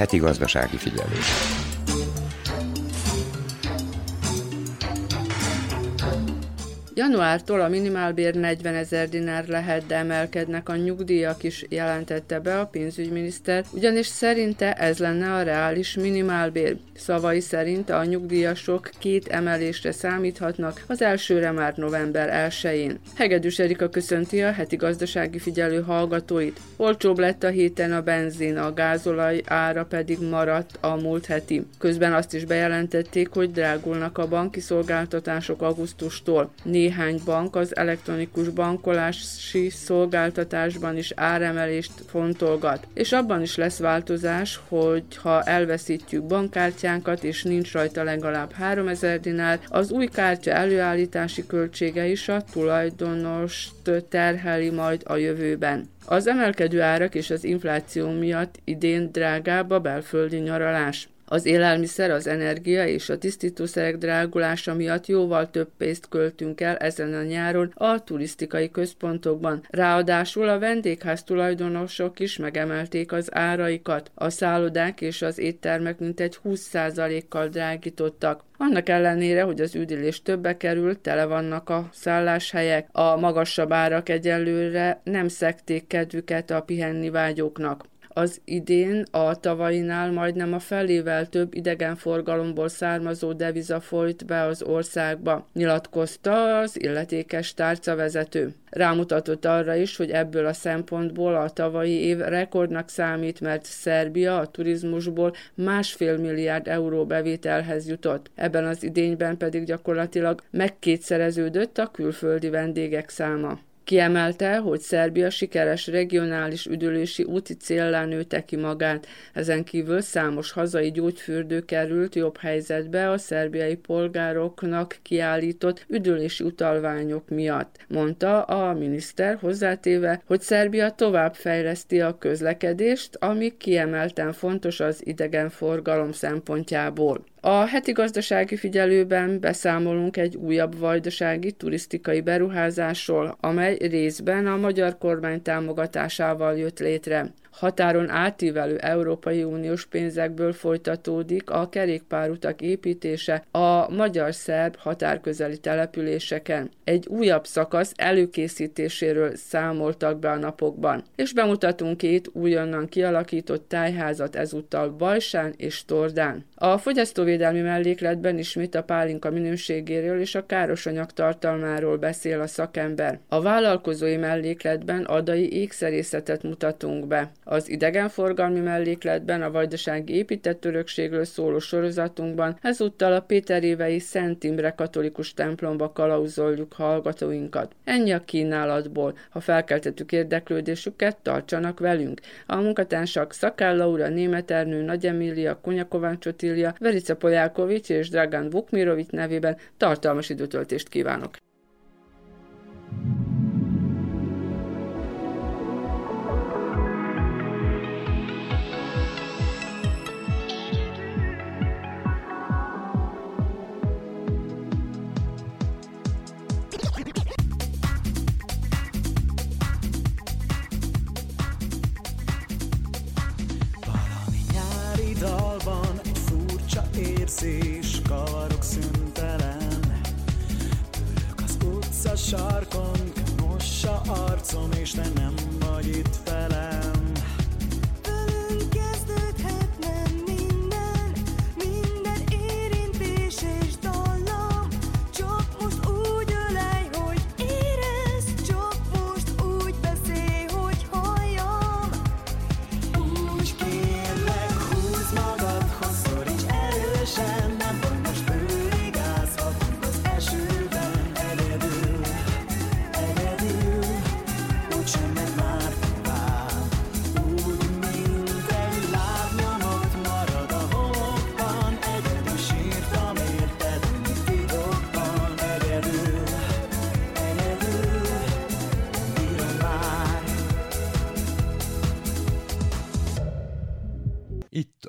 Heti gazdasági figyelés. Januártól a minimálbér 40 ezer dinár lehet, de emelkednek a nyugdíjak is, jelentette be a pénzügyminiszter, ugyanis szerinte ez lenne a reális minimálbér. Szavai szerint a nyugdíjasok két emelésre számíthatnak, az elsőre már november 1-én. Hegedűs Erika köszönti a heti gazdasági figyelő hallgatóit. Olcsóbb lett a héten a benzin, a gázolaj ára pedig maradt a múlt heti. Közben azt is bejelentették, hogy drágulnak a banki szolgáltatások augusztustól. Néhány bank az elektronikus bankolási szolgáltatásban is áremelést fontolgat, és abban is lesz változás, hogy ha elveszítjük bankkártyánkat és nincs rajta legalább 3000 dinár, az új kártya előállítási költsége is a tulajdonost terheli majd a jövőben. Az emelkedő árak és az infláció miatt idén drágább a belföldi nyaralás. Az élelmiszer, az energia és a tisztítószerek drágulása miatt jóval több pénzt költünk el ezen a nyáron a turisztikai központokban. Ráadásul a vendégház tulajdonosok is megemelték az áraikat. A szállodák és az éttermek mintegy 20%-kal drágítottak. Annak ellenére, hogy az üdülés többe kerül, tele vannak a szálláshelyek, a magasabb árak egyelőre nem szekték kedvüket a pihenni vágyóknak az idén a tavainál majdnem a felével több idegenforgalomból származó deviza folyt be az országba, nyilatkozta az illetékes tárcavezető. Rámutatott arra is, hogy ebből a szempontból a tavalyi év rekordnak számít, mert Szerbia a turizmusból másfél milliárd euró bevételhez jutott. Ebben az idényben pedig gyakorlatilag megkétszereződött a külföldi vendégek száma. Kiemelte, hogy Szerbia sikeres regionális üdülési úti céllá nőtte ki magát, ezen kívül számos hazai gyógyfürdő került jobb helyzetbe a szerbiai polgároknak kiállított üdülési utalványok miatt, mondta a miniszter hozzátéve, hogy Szerbia tovább fejleszti a közlekedést, ami kiemelten fontos az idegenforgalom szempontjából. A heti gazdasági figyelőben beszámolunk egy újabb vajdasági turisztikai beruházásról, amely részben a magyar kormány támogatásával jött létre határon átívelő Európai Uniós pénzekből folytatódik a kerékpárutak építése a magyar-szerb határközeli településeken. Egy újabb szakasz előkészítéséről számoltak be a napokban, és bemutatunk két újonnan kialakított tájházat ezúttal Bajsán és Tordán. A fogyasztóvédelmi mellékletben ismét a pálinka minőségéről és a károsanyag tartalmáról beszél a szakember. A vállalkozói mellékletben adai ékszerészetet mutatunk be. Az idegenforgalmi mellékletben a vajdasági épített örökségről szóló sorozatunkban ezúttal a Péterévei Szent Imre katolikus templomba kalauzoljuk hallgatóinkat. Ennyi a kínálatból. Ha felkeltettük érdeklődésüket, tartsanak velünk. A munkatársak Szakáll Laura, Német Ernő, Nagy Emília, Kunyakovács Otília, Verica Polyákovics és Dragán Vukmirovic nevében tartalmas időtöltést kívánok. Érzés, kavarok szüntelen. Ülök az utca sarkon, mossa arcom, és te nem vagy itt velem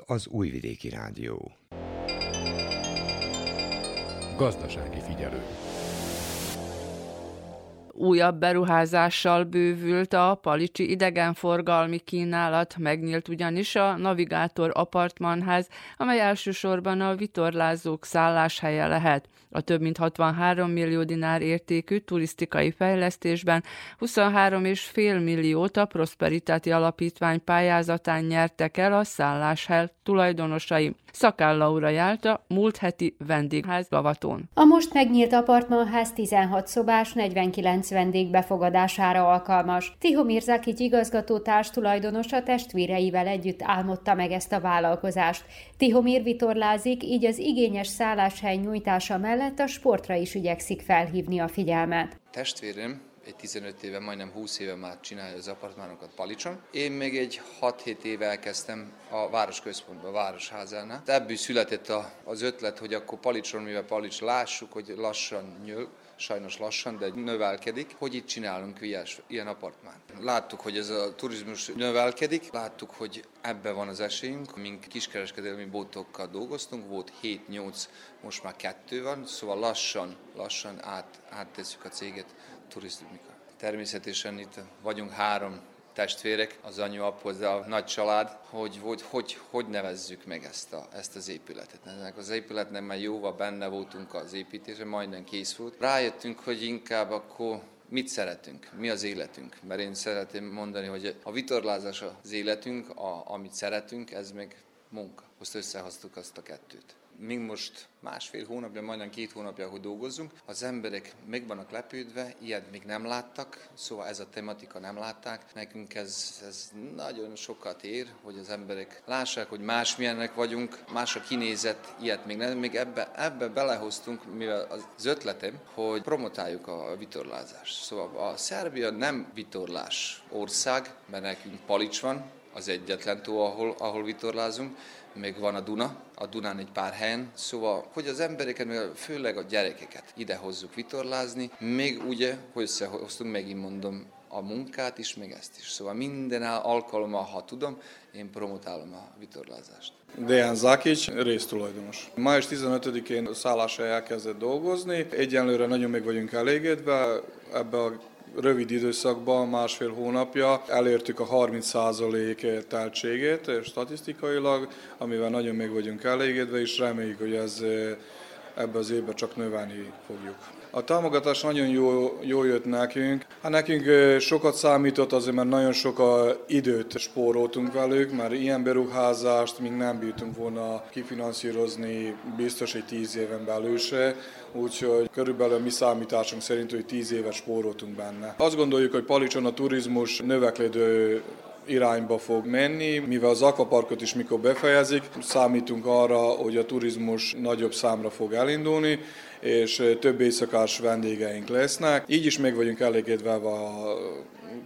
az Újvidéki Rádió. Gazdasági figyelő. Újabb beruházással bővült a palicsi idegenforgalmi kínálat, megnyílt ugyanis a Navigátor apartmanház, amely elsősorban a vitorlázók szálláshelye lehet. A több mint 63 millió dinár értékű turisztikai fejlesztésben 23,5 milliót a Prosperitáti Alapítvány pályázatán nyertek el a szálláshely tulajdonosai. Szakál Laura Jálta, múlt heti vendégház Gavaton. A most megnyílt apartmanház 16 szobás, 49 vendég befogadására alkalmas. Tihomir Zakic igazgatótárs tulajdonos a testvéreivel együtt álmodta meg ezt a vállalkozást. Tihomir vitorlázik, így az igényes szálláshely nyújtása mellett a sportra is igyekszik felhívni a figyelmet. Testvérem egy 15 éve, majdnem 20 éve már csinálja az apartmánokat Palicson. Én még egy 6-7 éve elkezdtem a városközpontban, a városházánál. Ebből született a, az ötlet, hogy akkor Palicson, mivel Palics lássuk, hogy lassan nyöl, sajnos lassan, de növelkedik, hogy itt csinálunk ilyes, ilyen apartmánt. Láttuk, hogy ez a turizmus növelkedik, láttuk, hogy ebbe van az esélyünk. Mink kiskereskedelmi bótokkal dolgoztunk, volt 7-8, most már kettő van, szóval lassan, lassan át, áttesszük a céget turisztika. Természetesen itt vagyunk három testvérek, az anyu, apu, az a nagy család, hogy hogy, hogy, hogy nevezzük meg ezt, a, ezt az épületet. Ennek az épületnek már jóval benne voltunk az építése, majdnem kész volt. Rájöttünk, hogy inkább akkor mit szeretünk, mi az életünk. Mert én szeretném mondani, hogy a vitorlázás az életünk, a, amit szeretünk, ez meg munka. Most összehoztuk azt a kettőt mi most másfél hónapja, majdnem két hónapja, hogy dolgozzunk, az emberek meg vannak lepődve, ilyet még nem láttak, szóval ez a tematika nem látták. Nekünk ez, ez nagyon sokat ér, hogy az emberek lássák, hogy másmilyenek vagyunk, más a kinézet, ilyet még nem. Még ebbe, ebbe belehoztunk, mivel az ötletem, hogy promotáljuk a vitorlázást. Szóval a Szerbia nem vitorlás ország, mert nekünk Palics van, az egyetlen tó, ahol, ahol vitorlázunk, még van a Duna, a Dunán egy pár helyen, szóval, hogy az embereket, főleg a gyerekeket ide hozzuk vitorlázni, még ugye, hogy összehoztunk, megint mondom, a munkát is, meg ezt is. Szóval minden alkalommal, ha tudom, én promotálom a vitorlázást. Dejan Zakic, résztulajdonos. Május 15-én szállással elkezdett dolgozni. Egyenlőre nagyon meg vagyunk elégedve ebbe a rövid időszakban, másfél hónapja elértük a 30% teltségét statisztikailag, amivel nagyon meg vagyunk elégedve, és reméljük, hogy ez ebbe az évben csak növelni fogjuk. A támogatás nagyon jó, jó jött nekünk. Hát nekünk sokat számított azért, mert nagyon sok a időt spóroltunk velük, mert ilyen beruházást még nem bírtunk volna kifinanszírozni biztos egy tíz éven belül se, úgyhogy körülbelül mi számításunk szerint, hogy tíz évet spóroltunk benne. Azt gondoljuk, hogy Palicson a turizmus növekedő irányba fog menni, mivel az akvaparkot is mikor befejezik, számítunk arra, hogy a turizmus nagyobb számra fog elindulni, és több éjszakás vendégeink lesznek. Így is meg vagyunk elégedve a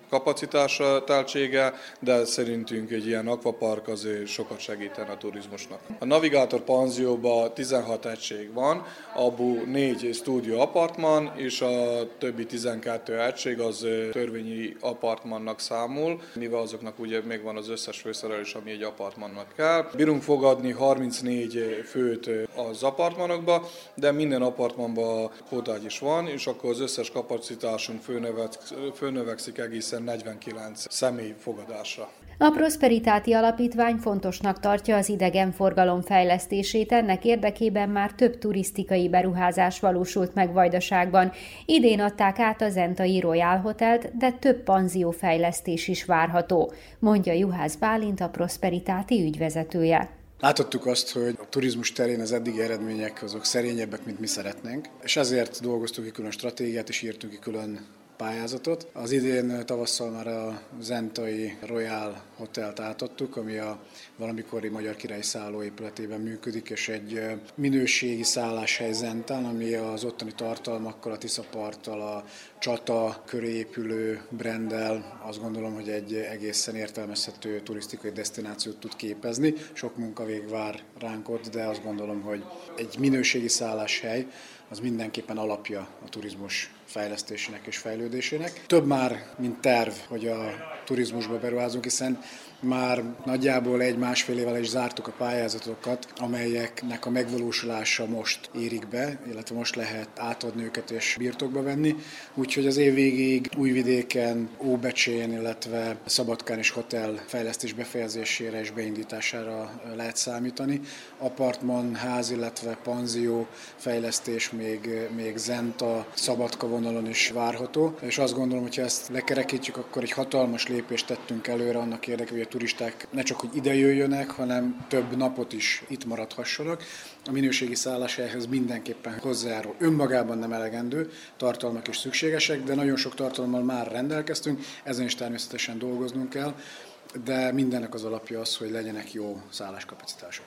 kapacitása, teltsége, de szerintünk egy ilyen akvapark azért sokat segítene a turizmusnak. A Navigátor panzióban 16 egység van, abból 4 stúdió apartman, és a többi 12 egység az törvényi apartmannak számul, mivel azoknak ugye még van az összes főszerelés, ami egy apartmannak kell. Bírunk fogadni 34 főt az apartmanokba, de minden apartmanban kódágy is van, és akkor az összes kapacitásunk főnövekszik egészen egészen 49 személy fogadásra. A Prosperitáti Alapítvány fontosnak tartja az idegenforgalom fejlesztését, ennek érdekében már több turisztikai beruházás valósult meg Vajdaságban. Idén adták át a Zentai Royal Hotelt, de több panzió fejlesztés is várható, mondja Juhász Bálint, a Prosperitáti ügyvezetője. Láthattuk azt, hogy a turizmus terén az eddigi eredmények azok szerényebbek, mint mi szeretnénk, és ezért dolgoztuk ki külön stratégiát, és írtunk ki külön pályázatot. Az idén tavasszal már a Zentai Royal Hotelt átadtuk, ami a valamikori Magyar Király szállóépületében működik, és egy minőségi szálláshely Zentán, ami az ottani tartalmakkal, a Tiszaparttal, a csata köré épülő brendel azt gondolom, hogy egy egészen értelmezhető turisztikai destinációt tud képezni. Sok munkavég vár ránk ott, de azt gondolom, hogy egy minőségi szálláshely az mindenképpen alapja a turizmus fejlesztésének és fejlődésének. Több már, mint terv, hogy a turizmusba beruházunk, hiszen Már nagyjából egy-másfél évvel is zártuk a pályázatokat, amelyeknek a megvalósulása most érik be, illetve most lehet átadni őket és birtokba venni. Úgyhogy az év végéig Újvidéken, Óbecsén, illetve Szabadkán és hotel fejlesztés befejezésére és beindítására lehet számítani. Apartman, ház, illetve panzió fejlesztés még, még Zenta, Szabadka vonalon is várható, és azt gondolom, hogy ha ezt lekerekítjük, akkor egy hatalmas lépést tettünk előre annak érdekében, hogy a turisták ne csak hogy ide jöjjönek, hanem több napot is itt maradhassanak. A minőségi szállás ehhez mindenképpen hozzájárul. Önmagában nem elegendő, tartalmak is szükségesek, de nagyon sok tartalommal már rendelkeztünk, ezen is természetesen dolgoznunk kell, de mindennek az alapja az, hogy legyenek jó szálláskapacitások.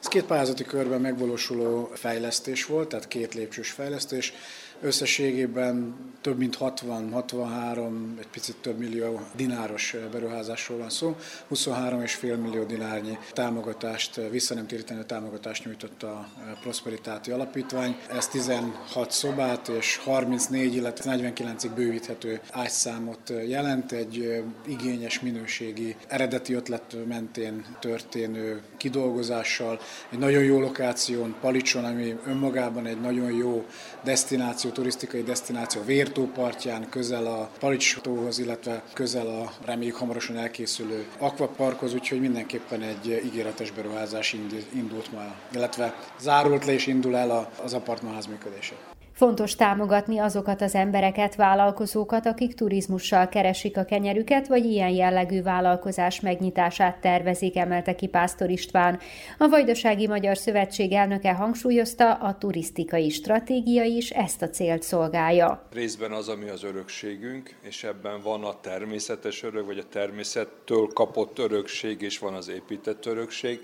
Ez két pályázati körben megvalósuló fejlesztés volt, tehát két lépcsős fejlesztés. Összességében több mint 60-63, egy picit több millió dináros beruházásról van szó. 23,5 millió dinárnyi támogatást, visszanemtérítenő támogatást nyújtott a Prosperitáti Alapítvány. Ez 16 szobát és 34, illetve 49-ig bővíthető ágyszámot jelent. Egy igényes minőségi eredeti ötlet mentén történő kidolgozással, egy nagyon jó lokáción, Palicson, ami önmagában egy nagyon jó destináció, turisztikai destináció a Vértó partján, közel a Palics tóhoz, illetve közel a reméljük hamarosan elkészülő akvaparkhoz, úgyhogy mindenképpen egy ígéretes beruházás indult már, illetve zárult le és indul el az apartmanház működése. Fontos támogatni azokat az embereket, vállalkozókat, akik turizmussal keresik a kenyerüket, vagy ilyen jellegű vállalkozás megnyitását tervezik, emelte ki Pásztor István. A Vajdasági Magyar Szövetség elnöke hangsúlyozta, a turisztikai stratégia is ezt a célt szolgálja. Részben az, ami az örökségünk, és ebben van a természetes örök, vagy a természettől kapott örökség, és van az épített örökség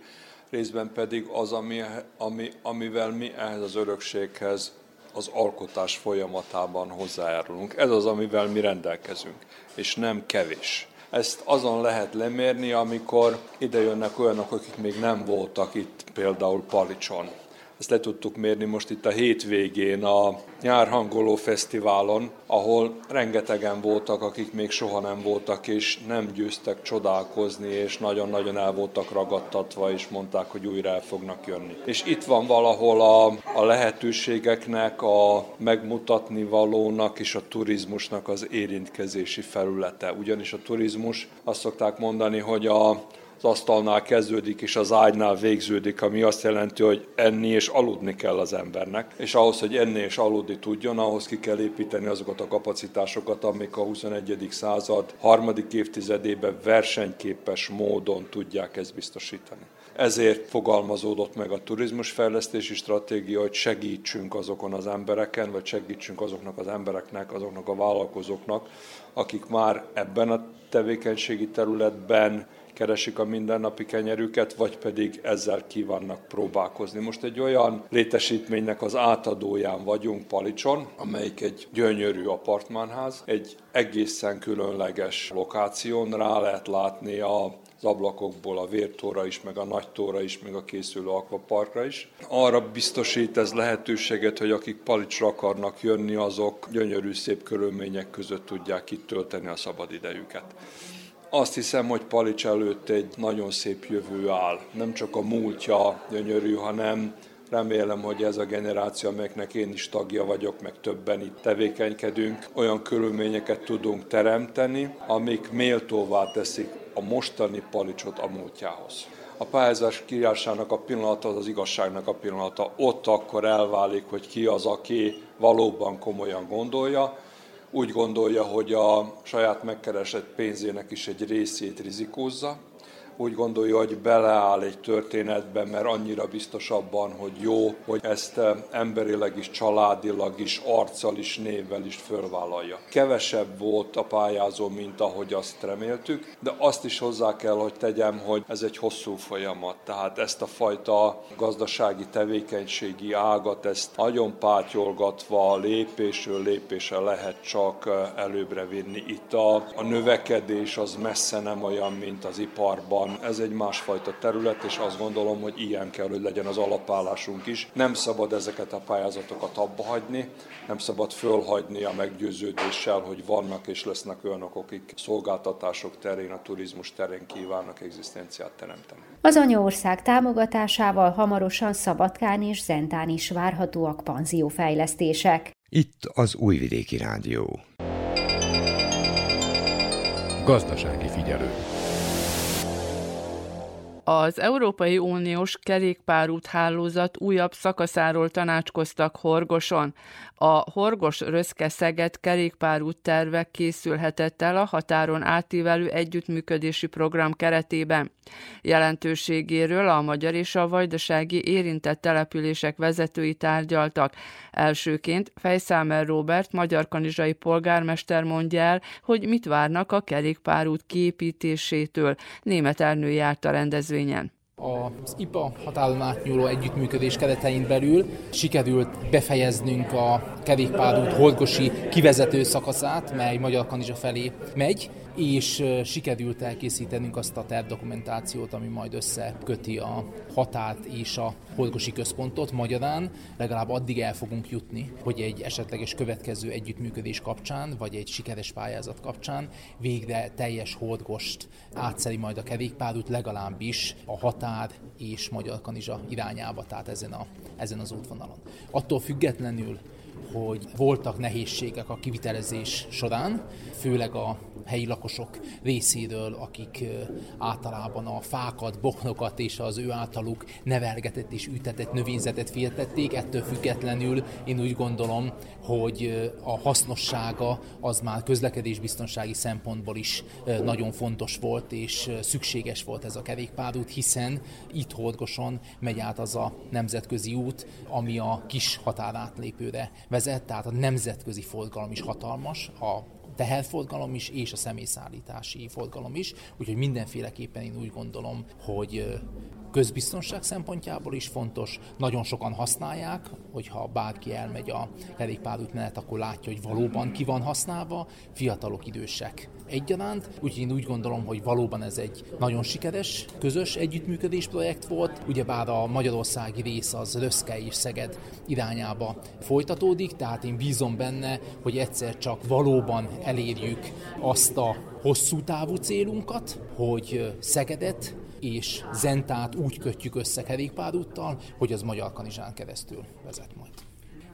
részben pedig az, ami, ami, amivel mi ehhez az örökséghez az alkotás folyamatában hozzájárulunk. Ez az, amivel mi rendelkezünk, és nem kevés. Ezt azon lehet lemérni, amikor ide jönnek olyanok, akik még nem voltak itt, például Palicson. Ezt le tudtuk mérni most itt a hétvégén a Nyárhangoló Fesztiválon, ahol rengetegen voltak, akik még soha nem voltak, és nem győztek csodálkozni, és nagyon-nagyon el voltak ragadtatva, és mondták, hogy újra el fognak jönni. És itt van valahol a, a lehetőségeknek, a megmutatni valónak és a turizmusnak az érintkezési felülete. Ugyanis a turizmus, azt szokták mondani, hogy a az asztalnál kezdődik és az ágynál végződik, ami azt jelenti, hogy enni és aludni kell az embernek. És ahhoz, hogy enni és aludni tudjon, ahhoz ki kell építeni azokat a kapacitásokat, amik a 21. század harmadik évtizedében versenyképes módon tudják ezt biztosítani. Ezért fogalmazódott meg a turizmusfejlesztési stratégia, hogy segítsünk azokon az embereken, vagy segítsünk azoknak az embereknek, azoknak a vállalkozóknak, akik már ebben a tevékenységi területben keresik a mindennapi kenyerüket, vagy pedig ezzel kívánnak próbálkozni. Most egy olyan létesítménynek az átadóján vagyunk Palicson, amelyik egy gyönyörű apartmánház, egy egészen különleges lokáción, rá lehet látni a az ablakokból a vértóra is, meg a nagytóra is, meg a készülő akvaparkra is. Arra biztosít ez lehetőséget, hogy akik Palicsra akarnak jönni, azok gyönyörű szép körülmények között tudják itt tölteni a szabadidejüket. Azt hiszem, hogy Palics előtt egy nagyon szép jövő áll. Nem csak a múltja gyönyörű, hanem Remélem, hogy ez a generáció, amelyeknek én is tagja vagyok, meg többen itt tevékenykedünk, olyan körülményeket tudunk teremteni, amik méltóvá teszik a mostani palicsot a múltjához. A pályázás kiírásának a pillanata az az igazságnak a pillanata. Ott akkor elválik, hogy ki az, aki valóban komolyan gondolja, úgy gondolja, hogy a saját megkeresett pénzének is egy részét rizikózza, úgy gondolja, hogy beleáll egy történetbe, mert annyira biztos abban, hogy jó, hogy ezt eh, emberileg is, családilag is, arccal is, névvel is fölvállalja. Kevesebb volt a pályázó, mint ahogy azt reméltük, de azt is hozzá kell, hogy tegyem, hogy ez egy hosszú folyamat. Tehát ezt a fajta gazdasági tevékenységi ágat, ezt nagyon pátyolgatva lépésről lépésre lehet csak eh, előbbre vinni. Itt a, a növekedés az messze nem olyan, mint az iparban, van, ez egy másfajta terület, és azt gondolom, hogy ilyen kell, hogy legyen az alapállásunk is. Nem szabad ezeket a pályázatokat abba hagyni, nem szabad fölhagyni a meggyőződéssel, hogy vannak és lesznek olyanok, akik szolgáltatások terén, a turizmus terén kívánnak egzisztenciát teremteni. Az anyaország támogatásával hamarosan Szabadkán és Zentán is várhatóak panziófejlesztések. Itt az Újvidéki Rádió. Gazdasági figyelő. Az Európai Uniós kerékpárút hálózat újabb szakaszáról tanácskoztak Horgoson. A Horgos-Röszke-Szeged kerékpárút tervek készülhetett el a határon átívelő együttműködési program keretében. Jelentőségéről a magyar és a vajdasági érintett települések vezetői tárgyaltak. Elsőként Fejszámer Robert, magyar kanizsai polgármester mondja el, hogy mit várnak a kerékpárút kiépítésétől. Német Ernő járt a rendezvényen. Az IPA határon átnyúló együttműködés keretein belül sikerült befejeznünk a kerékpárút Horgosi kivezető szakaszát, mely Magyar Kanizsa felé megy, és sikerült elkészítenünk azt a tervdokumentációt, ami majd összeköti a határt és a Horgosi központot magyarán. Legalább addig el fogunk jutni, hogy egy esetleges következő együttműködés kapcsán, vagy egy sikeres pályázat kapcsán végre teljes Horgost átszeli majd a kerékpárút legalábbis a határ és Magyar Kanizsa irányába, tehát ezen, a, ezen az útvonalon. Attól függetlenül, hogy voltak nehézségek a kivitelezés során, főleg a helyi lakosok részéről, akik általában a fákat, boknokat és az ő általuk nevelgetett és ütetett növényzetet féltették. Ettől függetlenül én úgy gondolom, hogy a hasznossága az már közlekedésbiztonsági szempontból is nagyon fontos volt, és szükséges volt ez a kerékpárút, hiszen itt Horgoson megy át az a nemzetközi út, ami a kis határátlépőre vezet, tehát a nemzetközi forgalom is hatalmas, a teherforgalom is, és a személyszállítási forgalom is, úgyhogy mindenféleképpen én úgy gondolom, hogy közbiztonság szempontjából is fontos. Nagyon sokan használják, hogyha bárki elmegy a kerékpárút mellett, akkor látja, hogy valóban ki van használva, fiatalok, idősek egyaránt. Úgyhogy én úgy gondolom, hogy valóban ez egy nagyon sikeres, közös együttműködés projekt volt. Ugyebár a magyarországi rész az Röszke és Szeged irányába folytatódik, tehát én bízom benne, hogy egyszer csak valóban elérjük azt a hosszú távú célunkat, hogy Szegedet és Zentát úgy kötjük össze kerékpárúttal, hogy az Magyar Kanizsán keresztül vezet majd.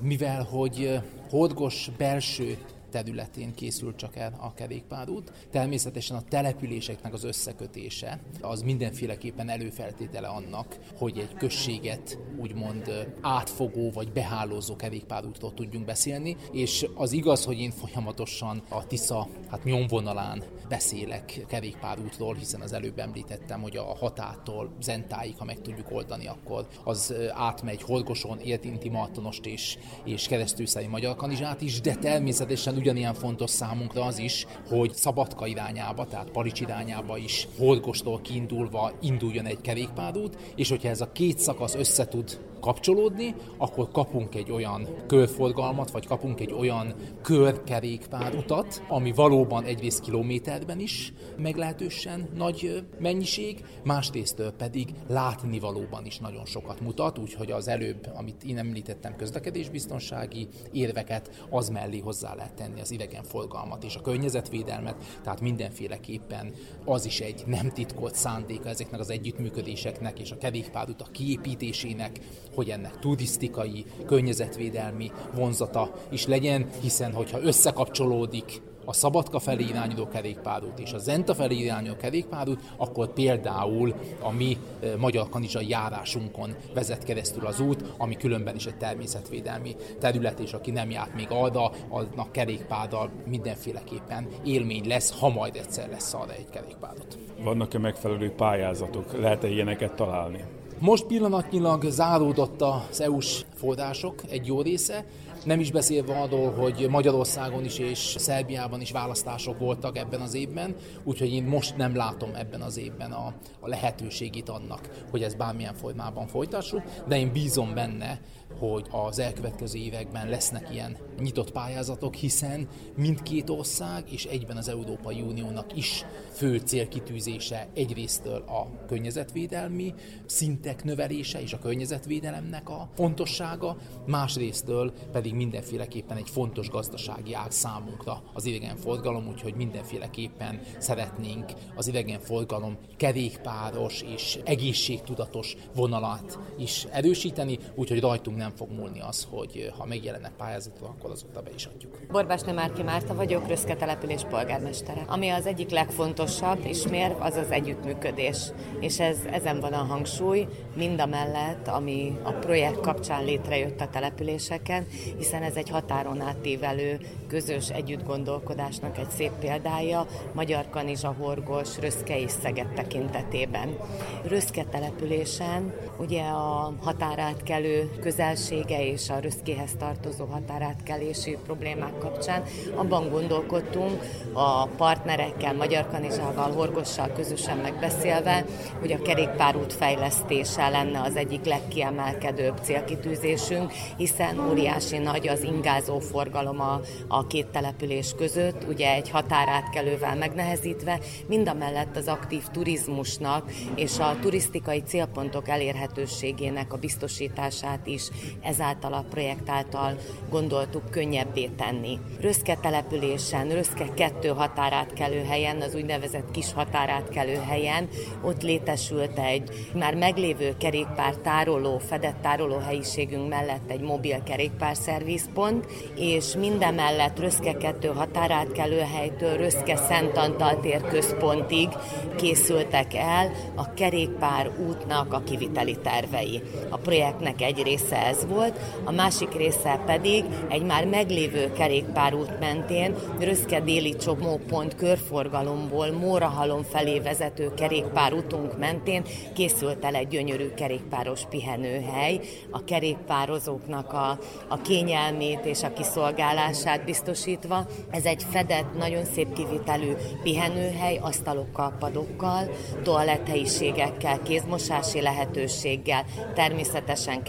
Mivel, hogy Horgos belső területén készült csak el a kerékpárút. Természetesen a településeknek az összekötése az mindenféleképpen előfeltétele annak, hogy egy községet úgymond átfogó vagy behálózó kerékpárútról tudjunk beszélni, és az igaz, hogy én folyamatosan a Tisza hát nyomvonalán beszélek kerékpárútról, hiszen az előbb említettem, hogy a hatától Zentáig, ha meg tudjuk oldani, akkor az átmegy Horgoson, Értinti Martonost és, és keresztülszári Magyar Kanizsát is, de természetesen ugyanilyen fontos számunkra az is, hogy Szabadka irányába, tehát Parics irányába is Horgostól kiindulva induljon egy kerékpárút, és hogyha ez a két szakasz összetud kapcsolódni, akkor kapunk egy olyan körforgalmat, vagy kapunk egy olyan körkerékpár utat, ami valóban egyrészt kilométerben is meglehetősen nagy mennyiség, másrészt pedig látni valóban is nagyon sokat mutat, úgyhogy az előbb, amit én említettem, közlekedésbiztonsági érveket, az mellé hozzá lehet tenni az idegenforgalmat és a környezetvédelmet, tehát mindenféleképpen az is egy nem titkolt szándéka ezeknek az együttműködéseknek és a kerékpárutak kiépítésének, hogy ennek turisztikai, környezetvédelmi vonzata is legyen, hiszen hogyha összekapcsolódik a Szabadka felé irányuló kerékpárút és a Zenta felé irányuló kerékpárút, akkor például a mi magyar kanizsai járásunkon vezet keresztül az út, ami különben is egy természetvédelmi terület, és aki nem járt még arra, annak kerékpárdal mindenféleképpen élmény lesz, ha majd egyszer lesz arra egy kerékpárot. Vannak-e megfelelő pályázatok? Lehet-e ilyeneket találni? Most pillanatnyilag záródott az EU-s források egy jó része, Nem is beszélve arról, hogy Magyarországon is és Szerbiában is választások voltak ebben az évben, úgyhogy én most nem látom ebben az évben a, a lehetőségét annak, hogy ez bármilyen formában folytassuk, de én bízom benne, hogy az elkövetkező években lesznek ilyen nyitott pályázatok, hiszen mindkét ország és egyben az Európai Uniónak is fő célkitűzése egyrésztől a környezetvédelmi szintek növelése és a környezetvédelemnek a fontossága, másrésztől pedig mindenféleképpen egy fontos gazdasági ág számunkra az idegenforgalom, úgyhogy mindenféleképpen szeretnénk az idegenforgalom kerékpáros és egészségtudatos vonalát is erősíteni, úgyhogy rajtunk nem fog múlni az, hogy ha megjelennek pályázatok, akkor azokra be is adjuk. Borbás Nemárki Márta vagyok, Röszke település polgármestere. Ami az egyik legfontosabb és az az együttműködés. És ez, ezen van a hangsúly, mind a mellett, ami a projekt kapcsán létrejött a településeken, hiszen ez egy határon átívelő közös együttgondolkodásnak egy szép példája, Magyar Kanizsa, Horgos, Röszke és Szeged tekintetében. Röszke településen ugye a határátkelő közelsége és a Röszkéhez tartozó határátkelési problémák kapcsán. Abban gondolkodtunk a partnerekkel, Magyar Kanizsával, Horgossal közösen megbeszélve, hogy a kerékpárút fejlesztése lenne az egyik legkiemelkedőbb célkitűzésünk, hiszen óriási nagy az ingázó forgalom a, a két település között, ugye egy határátkelővel megnehezítve, mind a mellett az aktív turizmusnak és a turisztikai célpontok elérhetőségének a biztosítását is ezáltal a projekt által gondoltuk könnyebbé tenni. Röszke településen, Röszke kettő határátkelő helyen, az úgynevezett kis határátkelő helyen, ott létesült egy már meglévő kerékpár tároló, fedett tároló helyiségünk mellett egy mobil kerékpár szervizpont, és mindemellett Röszke 2 határátkelő helytől Röszke Szent Antal tér központig készültek el a kerékpár útnak a kiviteli tervei. A projektnek egy része ez volt, a másik része pedig egy már meglévő kerékpárút mentén Röszke déli csomópont körforgalomból Mórahalom felé vezető kerékpárútunk mentén készült el egy gyönyörű kerékpáros pihenőhely, a kerékpározóknak a, a kényelmét és a kiszolgálását biztosítva. Ez egy fedett, nagyon szép kivitelű pihenőhely, asztalokkal, padokkal, toaletthelyiségekkel, kézmosási lehetőséggel, természetesen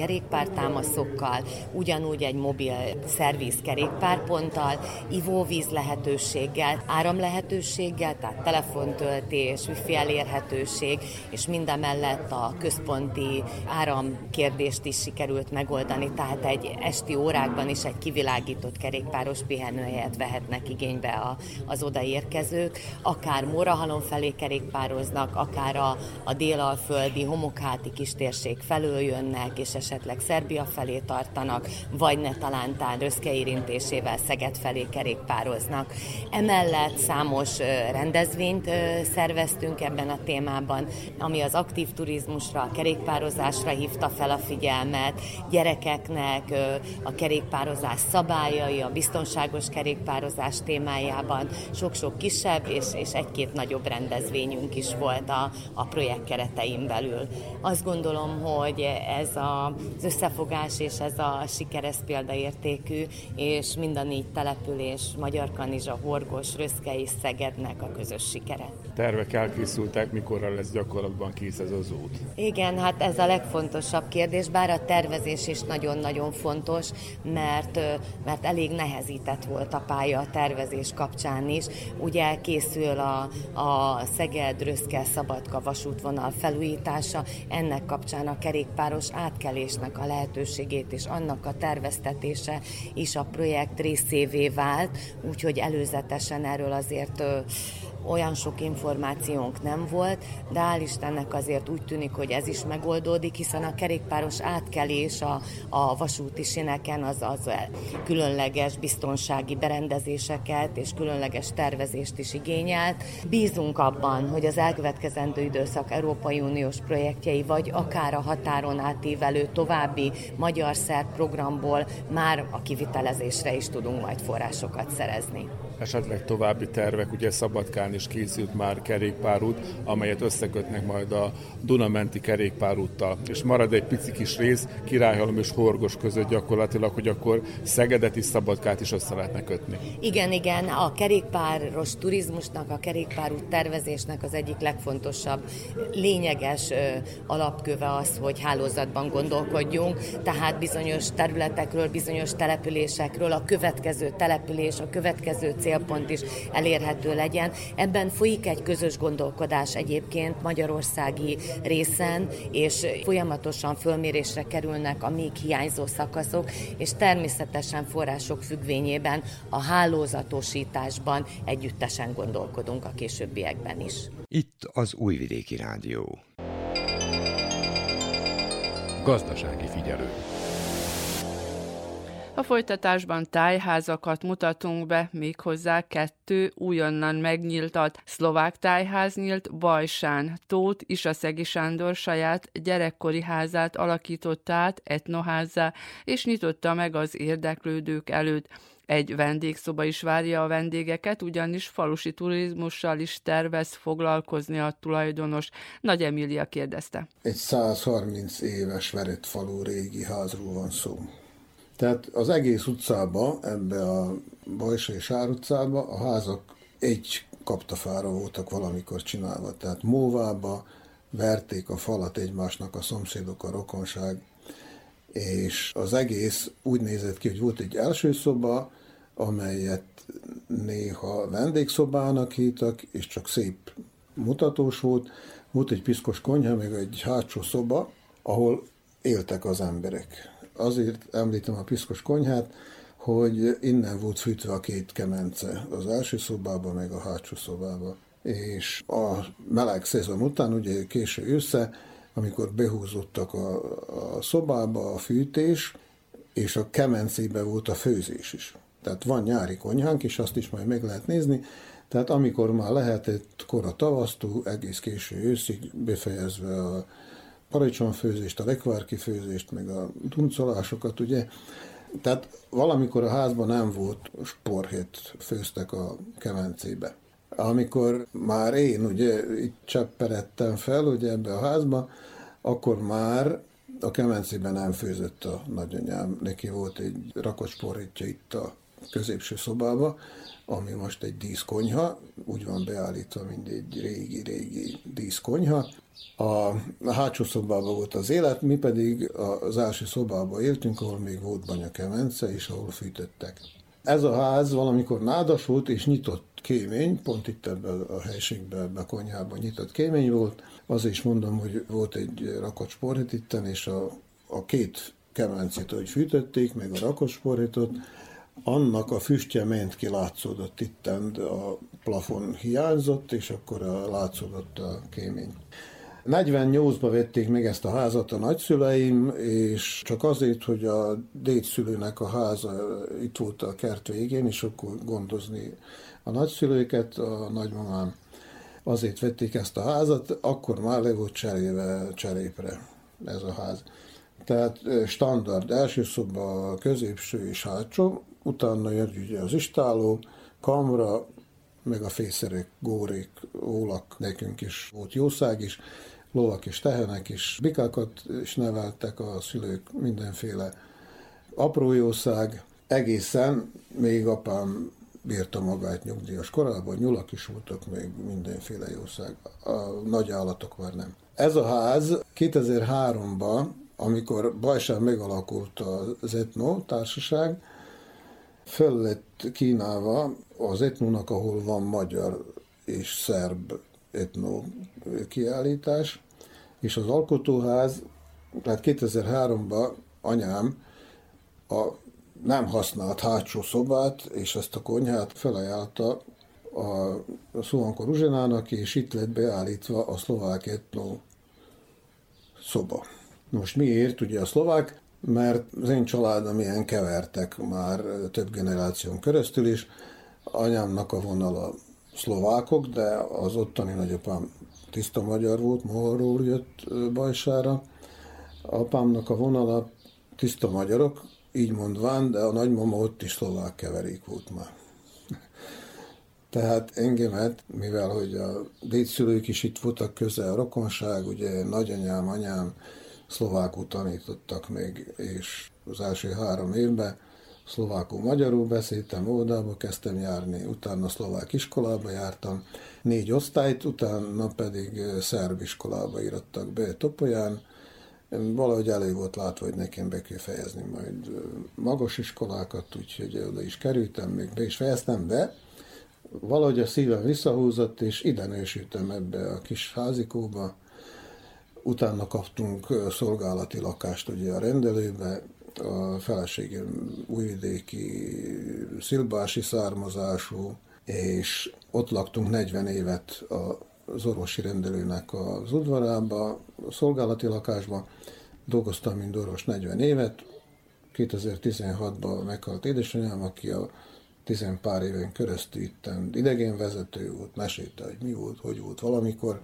kerékpártámaszokkal, ugyanúgy egy mobil szerviz kerékpárponttal, ivóvíz lehetőséggel, áram lehetőséggel, tehát telefontöltés, wifi elérhetőség, és mindemellett a központi áramkérdést is sikerült megoldani, tehát egy esti órákban is egy kivilágított kerékpáros pihenőhelyet vehetnek igénybe a, az odaérkezők, akár Morahalom felé kerékpároznak, akár a, a délalföldi homokáti kistérség felől jönnek, és esetleg Szerbia felé tartanak, vagy ne talántán Röszke érintésével Szeged felé kerékpároznak. Emellett számos rendezvényt szerveztünk ebben a témában, ami az aktív turizmusra, a kerékpározásra hívta fel a figyelmet, gyerekeknek a kerékpározás szabályai, a biztonságos kerékpározás témájában sok-sok kisebb és, és egy-két nagyobb rendezvényünk is volt a, a projekt keretein belül. Azt gondolom, hogy ez a, az összefogás és ez a sikeres példaértékű, és mind a négy település, Magyar Kanizsa, Horgos, Röszke és Szegednek a közös sikere. Tervek elkészültek, mikorra lesz gyakorlatban kész ez az út? Igen, hát ez a legfontosabb kérdés, bár a tervezés is nagyon-nagyon fontos, mert, mert elég nehezített volt a pálya a tervezés kapcsán is. Ugye készül a, a Szeged-Röszke-Szabadka vasútvonal felújítása, ennek kapcsán a kerékpáros átkelésnek a lehetőségét és annak a terveztetése is a projekt részévé vált, úgyhogy előzetesen erről azért olyan sok információnk nem volt, de hál' Istennek azért úgy tűnik, hogy ez is megoldódik, hiszen a kerékpáros átkelés a, a vasúti sineken az, az különleges biztonsági berendezéseket és különleges tervezést is igényelt. Bízunk abban, hogy az elkövetkezendő időszak Európai Uniós projektjei, vagy akár a határon átívelő további magyar-szerb programból már a kivitelezésre is tudunk majd forrásokat szerezni. Esetleg további tervek, ugye Szabadkán is készült már kerékpárút, amelyet összekötnek majd a Dunamenti kerékpárúttal, és marad egy pici kis rész Királyhalom és Horgos között gyakorlatilag, hogy akkor Szegedet is Szabadkát is össze lehetne kötni. Igen, igen, a kerékpáros turizmusnak, a kerékpárút tervezésnek az egyik legfontosabb, lényeges alapköve az, hogy hálózatban gondolkodjunk, tehát bizonyos területekről, bizonyos településekről a következő település, a következő célpont is elérhető legyen. Ebben folyik egy közös gondolkodás egyébként magyarországi részen, és folyamatosan fölmérésre kerülnek a még hiányzó szakaszok, és természetesen források függvényében a hálózatosításban együttesen gondolkodunk a későbbiekben is. Itt az Újvidéki Rádió. Gazdasági figyelő. A folytatásban tájházakat mutatunk be, méghozzá kettő újonnan megnyíltat. Szlovák tájház nyílt Bajsán. Tóth Isaszegi Sándor saját gyerekkori házát alakította át etnoházzá, és nyitotta meg az érdeklődők előtt. Egy vendégszoba is várja a vendégeket, ugyanis falusi turizmussal is tervez foglalkozni a tulajdonos. Nagy Emília kérdezte. Egy 130 éves verett falu régi házról van szó. Tehát az egész utcába, ebbe a Bajsa és Ár utcába a házak egy kaptafára voltak valamikor csinálva. Tehát móvába verték a falat egymásnak a szomszédok, a rokonság, és az egész úgy nézett ki, hogy volt egy első szoba, amelyet néha vendégszobának hívtak, és csak szép mutatós volt. Volt egy piszkos konyha, meg egy hátsó szoba, ahol éltek az emberek azért említem a piszkos konyhát, hogy innen volt fűtve a két kemence, az első szobába, meg a hátsó szobába. És a meleg szezon után, ugye késő össze, amikor behúzottak a, a szobába a fűtés, és a kemencébe volt a főzés is. Tehát van nyári konyhánk, és azt is majd meg lehet nézni. Tehát amikor már lehetett kora tavasztó, egész késő őszig, befejezve a paradicsomfőzést, a lekvárki főzést, meg a duncolásokat, ugye. Tehát valamikor a házban nem volt sporhét, főztek a kemencébe. Amikor már én ugye itt csepperedtem fel, ugye ebbe a házba, akkor már a kemencében nem főzött a nagyanyám. Neki volt egy rakocsporítja itt a középső szobába, ami most egy díszkonyha, úgy van beállítva, mint egy régi-régi díszkonyha, a hátsó szobában volt az élet, mi pedig az első szobában éltünk, ahol még volt banyakemence, és ahol fűtöttek. Ez a ház valamikor nádas volt, és nyitott kémény, pont itt ebben a helységben, ebben a konyhában nyitott kémény volt. Azért is mondom, hogy volt egy rakocsporhit itten, és a, a két kemencét, hogy fűtötték, meg a rakocsporhitot, annak a füstje ment ki, látszódott itten, a plafon hiányzott, és akkor a, látszódott a kémény. 48-ba vették meg ezt a házat a nagyszüleim, és csak azért, hogy a dédszülőnek a háza itt volt a kert végén, és akkor gondozni a nagyszülőket, a nagymamám azért vették ezt a házat, akkor már le volt cserélve cserépre ez a ház. Tehát standard első szoba, középső és hátsó, utána jött ugye az istáló, kamra, meg a fészerek, górék, ólak, nekünk is volt jószág is, lovak és tehenek is, bikákat is neveltek a szülők, mindenféle apró jószág, egészen még apám bírta magát nyugdíjas korában, nyulak is voltak, még mindenféle jószág. A nagy állatok már nem. Ez a ház 2003-ban, amikor Bajsán megalakult az Etno társaság, föl lett kínálva az Etnónak, ahol van magyar és szerb etno kiállítás, és az alkotóház, tehát 2003-ban anyám a nem használt hátsó szobát és ezt a konyhát felajánlta a Szuanko Ruzsenának, és itt lett beállítva a szlovák etno szoba. Most miért? Ugye a szlovák, mert az én családom ilyen kevertek már több generáción keresztül is. Anyámnak a vonala szlovákok, de az ottani nagyapám tiszta magyar volt, Moharról jött Bajsára. Apámnak a vonala tiszta magyarok, így mondván, de a nagymama ott is szlovák keverék volt már. Tehát engemet, mivel hogy a dédszülők is itt voltak közel, a rokonság, ugye nagyanyám, anyám szlovákul tanítottak még, és az első három évben szlovákul magyarul beszéltem, óvodába kezdtem járni, utána szlovák iskolába jártam, négy osztályt, utána pedig szerb iskolába irattak be Topolyán, valahogy elég volt látva, hogy nekem be kell fejezni majd magas iskolákat, úgyhogy oda is kerültem, még be is fejeztem, de valahogy a szívem visszahúzott, és ide nősültem ebbe a kis házikóba. Utána kaptunk szolgálati lakást ugye a rendelőbe, a feleségem újvidéki szilbási származású, és ott laktunk 40 évet az orvosi rendelőnek az udvarába, a szolgálati lakásba. Dolgoztam, mint orvos 40 évet. 2016-ban meghalt édesanyám, aki a tizen pár éven keresztül itt idegenvezető volt, mesélte, hogy mi volt, hogy volt valamikor.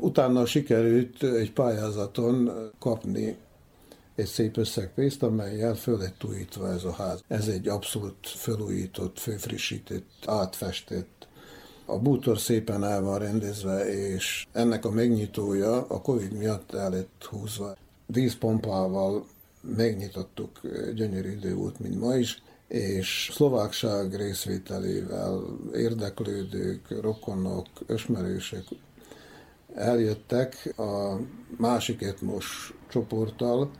Utána sikerült egy pályázaton kapni egy szép összeg pénzt, amelyel föl lett újítva ez a ház. Ez egy abszolút felújított, főfrissített, átfestett. A bútor szépen el van rendezve, és ennek a megnyitója a Covid miatt el lett húzva. Vízpompával megnyitottuk, gyönyörű idő volt, mint ma is, és szlovákság részvételével érdeklődők, rokonok, ösmerősök eljöttek a másik etmos csoporttal,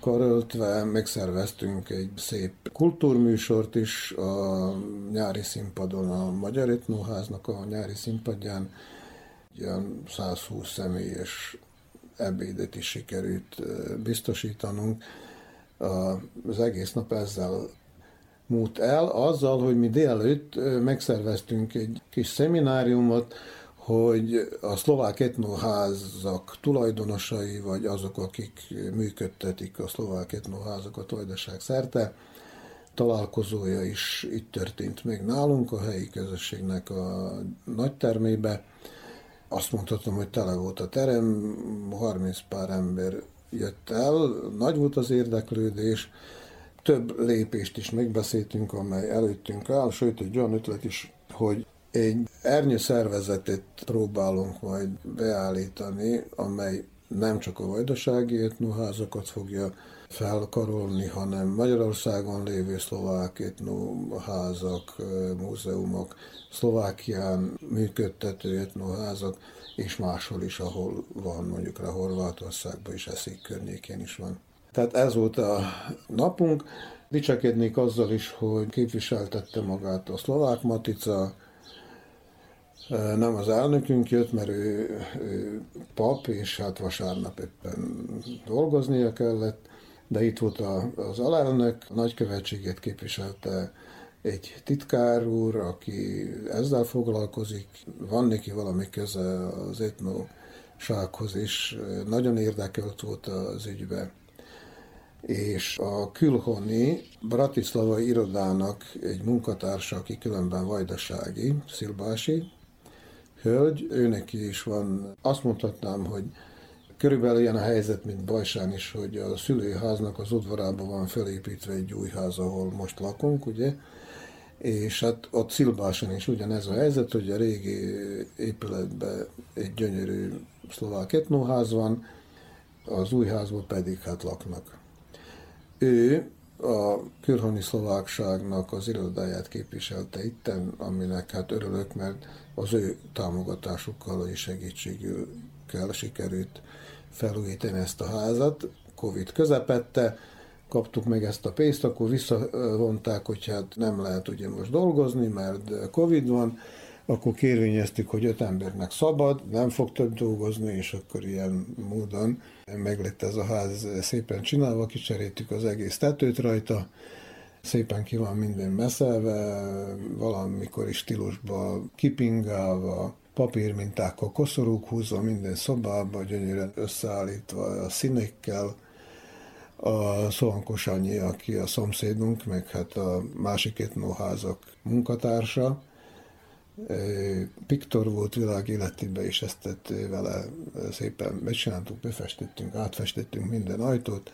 karöltve megszerveztünk egy szép kultúrműsort is a nyári színpadon, a Magyar Etnóháznak a nyári színpadján. Ilyen 120 személyes ebédet is sikerült biztosítanunk. Az egész nap ezzel múlt el, azzal, hogy mi délelőtt megszerveztünk egy kis szemináriumot, hogy a szlovák etnoházak tulajdonosai, vagy azok, akik működtetik a szlovák etnoházakat vajdaság szerte, találkozója is itt történt meg nálunk, a helyi közösségnek a nagy termébe. Azt mondhatom, hogy tele volt a terem, 30 pár ember jött el, nagy volt az érdeklődés, több lépést is megbeszéltünk, amely előttünk áll, sőt egy olyan ötlet is, hogy egy ernyő szervezetet próbálunk majd beállítani, amely nem csak a vajdasági etnoházakat fogja felkarolni, hanem Magyarországon lévő szlovák etnoházak, múzeumok, Szlovákián működtető etnoházak, és máshol is, ahol van, mondjuk a Horvátországban is, Eszék környékén is van. Tehát ez volt a napunk. Dicsekednék azzal is, hogy képviseltette magát a szlovák matica, nem az elnökünk jött, mert ő, ő pap, és hát vasárnap éppen dolgoznia kellett, de itt volt a, az alelnök, a nagykövetségét képviselte egy titkár úr, aki ezzel foglalkozik, van neki valami köze az etnosághoz is, nagyon érdekelt volt az ügybe. És a külhoni Bratislava irodának egy munkatársa, aki különben vajdasági, Szilbási, hölgy, őnek is van, azt mondhatnám, hogy körülbelül ilyen a helyzet, mint Bajsán is, hogy a szülőháznak az udvarában van felépítve egy új ház, ahol most lakunk, ugye, és hát ott Szilbáson is ugyanez a helyzet, hogy a régi épületben egy gyönyörű szlovák etnóház van, az új házban pedig hát laknak. Ő a külhoni szlovákságnak az irodáját képviselte itten, aminek hát örülök, mert az ő támogatásukkal és segítségükkel sikerült felújítani ezt a házat. Covid közepette, kaptuk meg ezt a pénzt, akkor visszavonták, hogy hát nem lehet ugye most dolgozni, mert Covid van, akkor kérvényeztük, hogy öt embernek szabad, nem fog több dolgozni, és akkor ilyen módon meglett ez a ház szépen csinálva, kicseréltük az egész tetőt rajta, szépen ki van minden meszelve, valamikor is stílusba kipingálva, papírmintákkal koszorúk húzva minden szobába, gyönyörűen összeállítva a színekkel, a Szolankos Annyi, aki a szomszédunk, meg hát a másik etnóházak munkatársa, Piktor volt világ életében, és ezt tett vele szépen megcsináltuk, befestettünk, átfestettünk minden ajtót.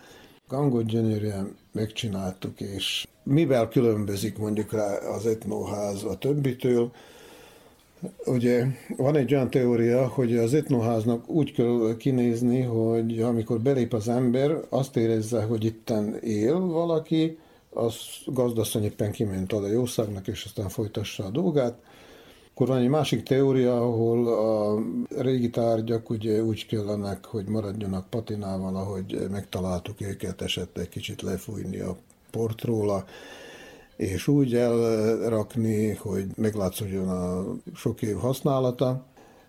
Gangot gyönyörűen megcsináltuk, és mivel különbözik mondjuk rá az etnoház a többitől, Ugye van egy olyan teória, hogy az etnoháznak úgy kell kinézni, hogy amikor belép az ember, azt érezze, hogy itten él valaki, az gazdasszony éppen kiment ad a jószágnak, és aztán folytassa a dolgát. Akkor van egy másik teória, ahol a régi tárgyak ugye úgy kellenek, hogy maradjanak patinával, ahogy megtaláltuk őket, esetleg kicsit lefújni a portróla, és úgy elrakni, hogy meglátszódjon a sok év használata.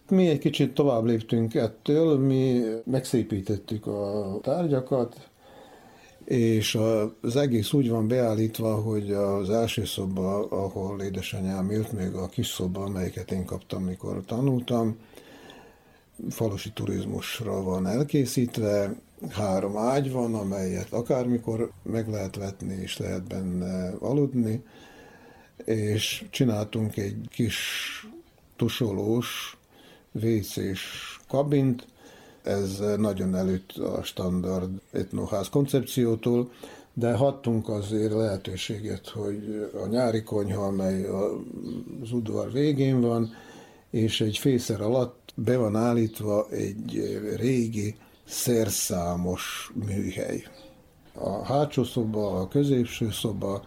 Mi egy kicsit tovább léptünk ettől, mi megszépítettük a tárgyakat, és az egész úgy van beállítva, hogy az első szoba, ahol édesanyám élt, még a kis szoba, amelyiket én kaptam, mikor tanultam, falusi turizmusra van elkészítve, három ágy van, amelyet akármikor meg lehet vetni, és lehet benne aludni, és csináltunk egy kis tusolós, vécés kabint, ez nagyon előtt a standard etnoház koncepciótól, de hattunk azért lehetőséget, hogy a nyári konyha, amely az udvar végén van, és egy fészer alatt be van állítva egy régi szerszámos műhely. A hátsó szoba, a középső szoba,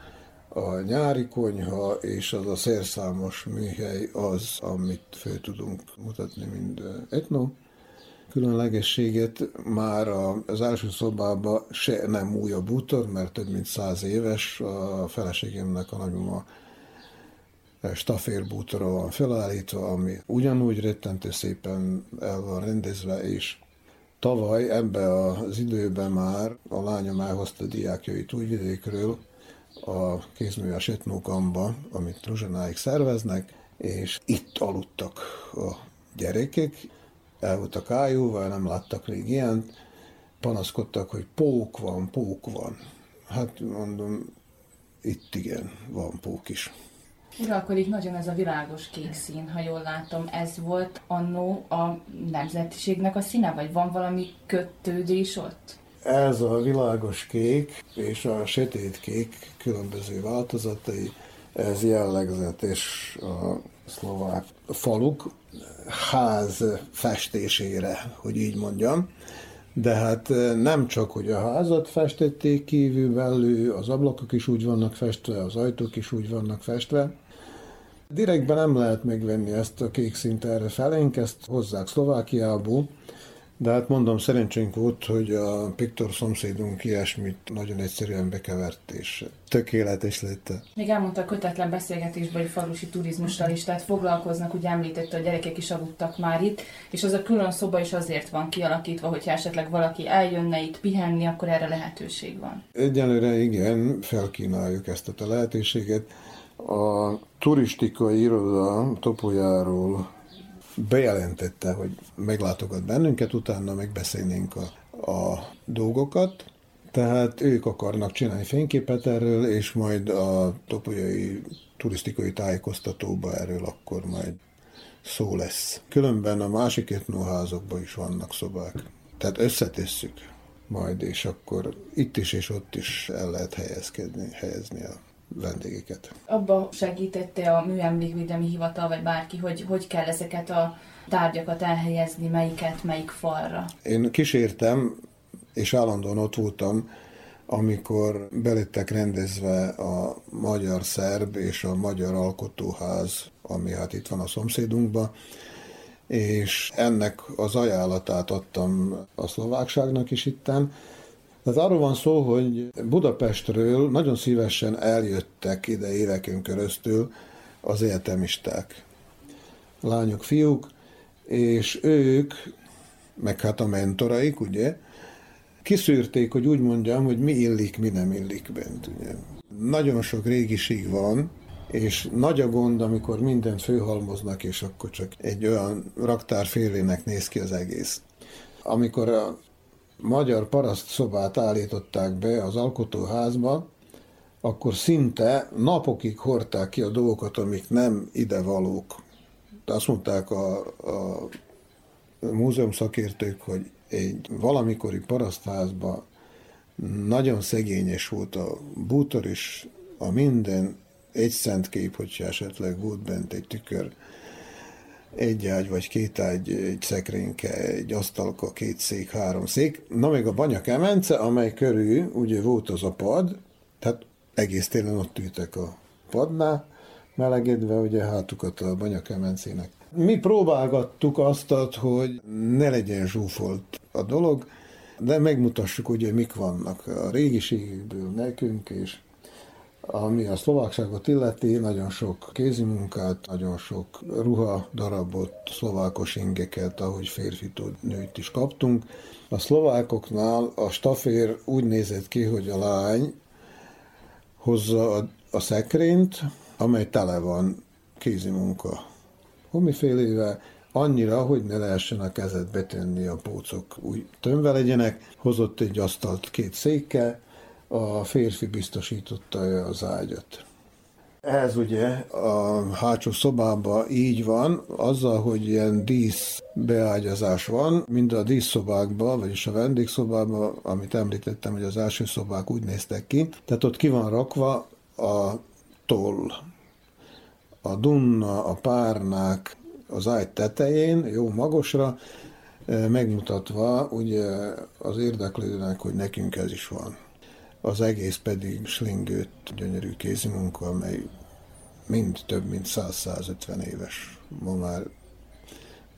a nyári konyha és az a szerszámos műhely az, amit fel tudunk mutatni, mint etno. Különlegességet már az első szobában se nem új a bútor, mert több mint száz éves, a feleségemnek a nagymama staférbútora van felállítva, ami ugyanúgy rettentő szépen el van rendezve, és Tavaly ebbe az időben már a lányom elhozta diákjait Újvidékről a kézműves etnókamba, amit Ruzsanáik szerveznek, és itt aludtak a gyerekek, el voltak ájúval, nem láttak még ilyent, panaszkodtak, hogy pók van, pók van. Hát mondom, itt igen, van pók is. Uralkodik nagyon ez a világos kék szín, ha jól látom. Ez volt annó a nemzetiségnek a színe, vagy van valami kötődés ott? Ez a világos kék és a sötét kék különböző változatai, ez jellegzetes a szlovák faluk ház festésére, hogy így mondjam. De hát nem csak, hogy a házat festették kívül belül, az ablakok is úgy vannak festve, az ajtók is úgy vannak festve, Direktben nem lehet megvenni ezt a kék szint erre felénk, ezt hozzák Szlovákiából, de hát mondom, szerencsénk volt, hogy a Piktor szomszédunk ilyesmit nagyon egyszerűen bekevert, és tökéletes lett. Még elmondta a kötetlen beszélgetésben, hogy falusi turizmussal is, tehát foglalkoznak, ugye említette, a gyerekek is aludtak már itt, és az a külön szoba is azért van kialakítva, hogyha esetleg valaki eljönne itt pihenni, akkor erre lehetőség van. Egyelőre igen, felkínáljuk ezt a lehetőséget. A turistikai iroda Topolyáról bejelentette, hogy meglátogat bennünket, utána megbeszélnénk a, a dolgokat. Tehát ők akarnak csinálni fényképet erről, és majd a topolyai turisztikai tájékoztatóba erről akkor majd szó lesz. Különben a másik etnoházokban is vannak szobák. Tehát összetesszük majd, és akkor itt is és ott is el lehet helyezkedni, helyezni a vendégeket. Abba segítette a Műemlékvédelmi Hivatal, vagy bárki, hogy hogy kell ezeket a tárgyakat elhelyezni, melyiket, melyik falra? Én kísértem, és állandóan ott voltam, amikor belettek rendezve a magyar szerb és a magyar alkotóház, ami hát itt van a szomszédunkban, és ennek az ajánlatát adtam a szlovákságnak is itten, tehát arról van szó, hogy Budapestről nagyon szívesen eljöttek ide éveken keresztül az egyetemisták, lányok, fiúk, és ők, meg hát a mentoraik, ugye, kiszűrték, hogy úgy mondjam, hogy mi illik, mi nem illik bent. Ugye. Nagyon sok régiség van, és nagy a gond, amikor mindent főhalmoznak, és akkor csak egy olyan raktár félének néz ki az egész. Amikor a magyar paraszt szobát állították be az alkotóházba, akkor szinte napokig hordták ki a dolgokat, amik nem ide valók. Azt mondták a, a múzeum szakértők, hogy egy valamikori parasztházban nagyon szegényes volt a bútor is, a minden egy szent kép, hogyha esetleg volt bent egy tükör, egy ágy vagy két ágy, egy szekrényke, egy asztalka, két szék, három szék. Na még a banya kemence, amely körül ugye volt az a pad, tehát egész télen ott ültek a padnál, melegedve ugye hátukat a banya kemencének. Mi próbálgattuk azt, hogy ne legyen zsúfolt a dolog, de megmutassuk ugye, mik vannak a régiségekből nekünk, és ami a szlovákságot illeti, nagyon sok kézimunkát, nagyon sok ruha darabot, szlovákos ingeket, ahogy férfitől nőt is kaptunk. A szlovákoknál a stafér úgy nézett ki, hogy a lány hozza a, szekrényt, amely tele van kézimunka homifélével, annyira, hogy ne lehessen a kezet betenni, a pócok úgy tömve legyenek. Hozott egy asztalt két székkel, a férfi biztosította az ágyat. Ez ugye a hátsó szobában így van, azzal, hogy ilyen dísz beágyazás van, mind a díszszobákban, vagyis a vendégszobában, amit említettem, hogy az első szobák úgy néztek ki, tehát ott ki van rakva a toll. A dunna, a párnák az ágy tetején, jó magasra, eh, megmutatva ugye az érdeklődőnek, hogy nekünk ez is van az egész pedig slingőt, gyönyörű kézimunka, amely mind több mint 100-150 éves. Ma már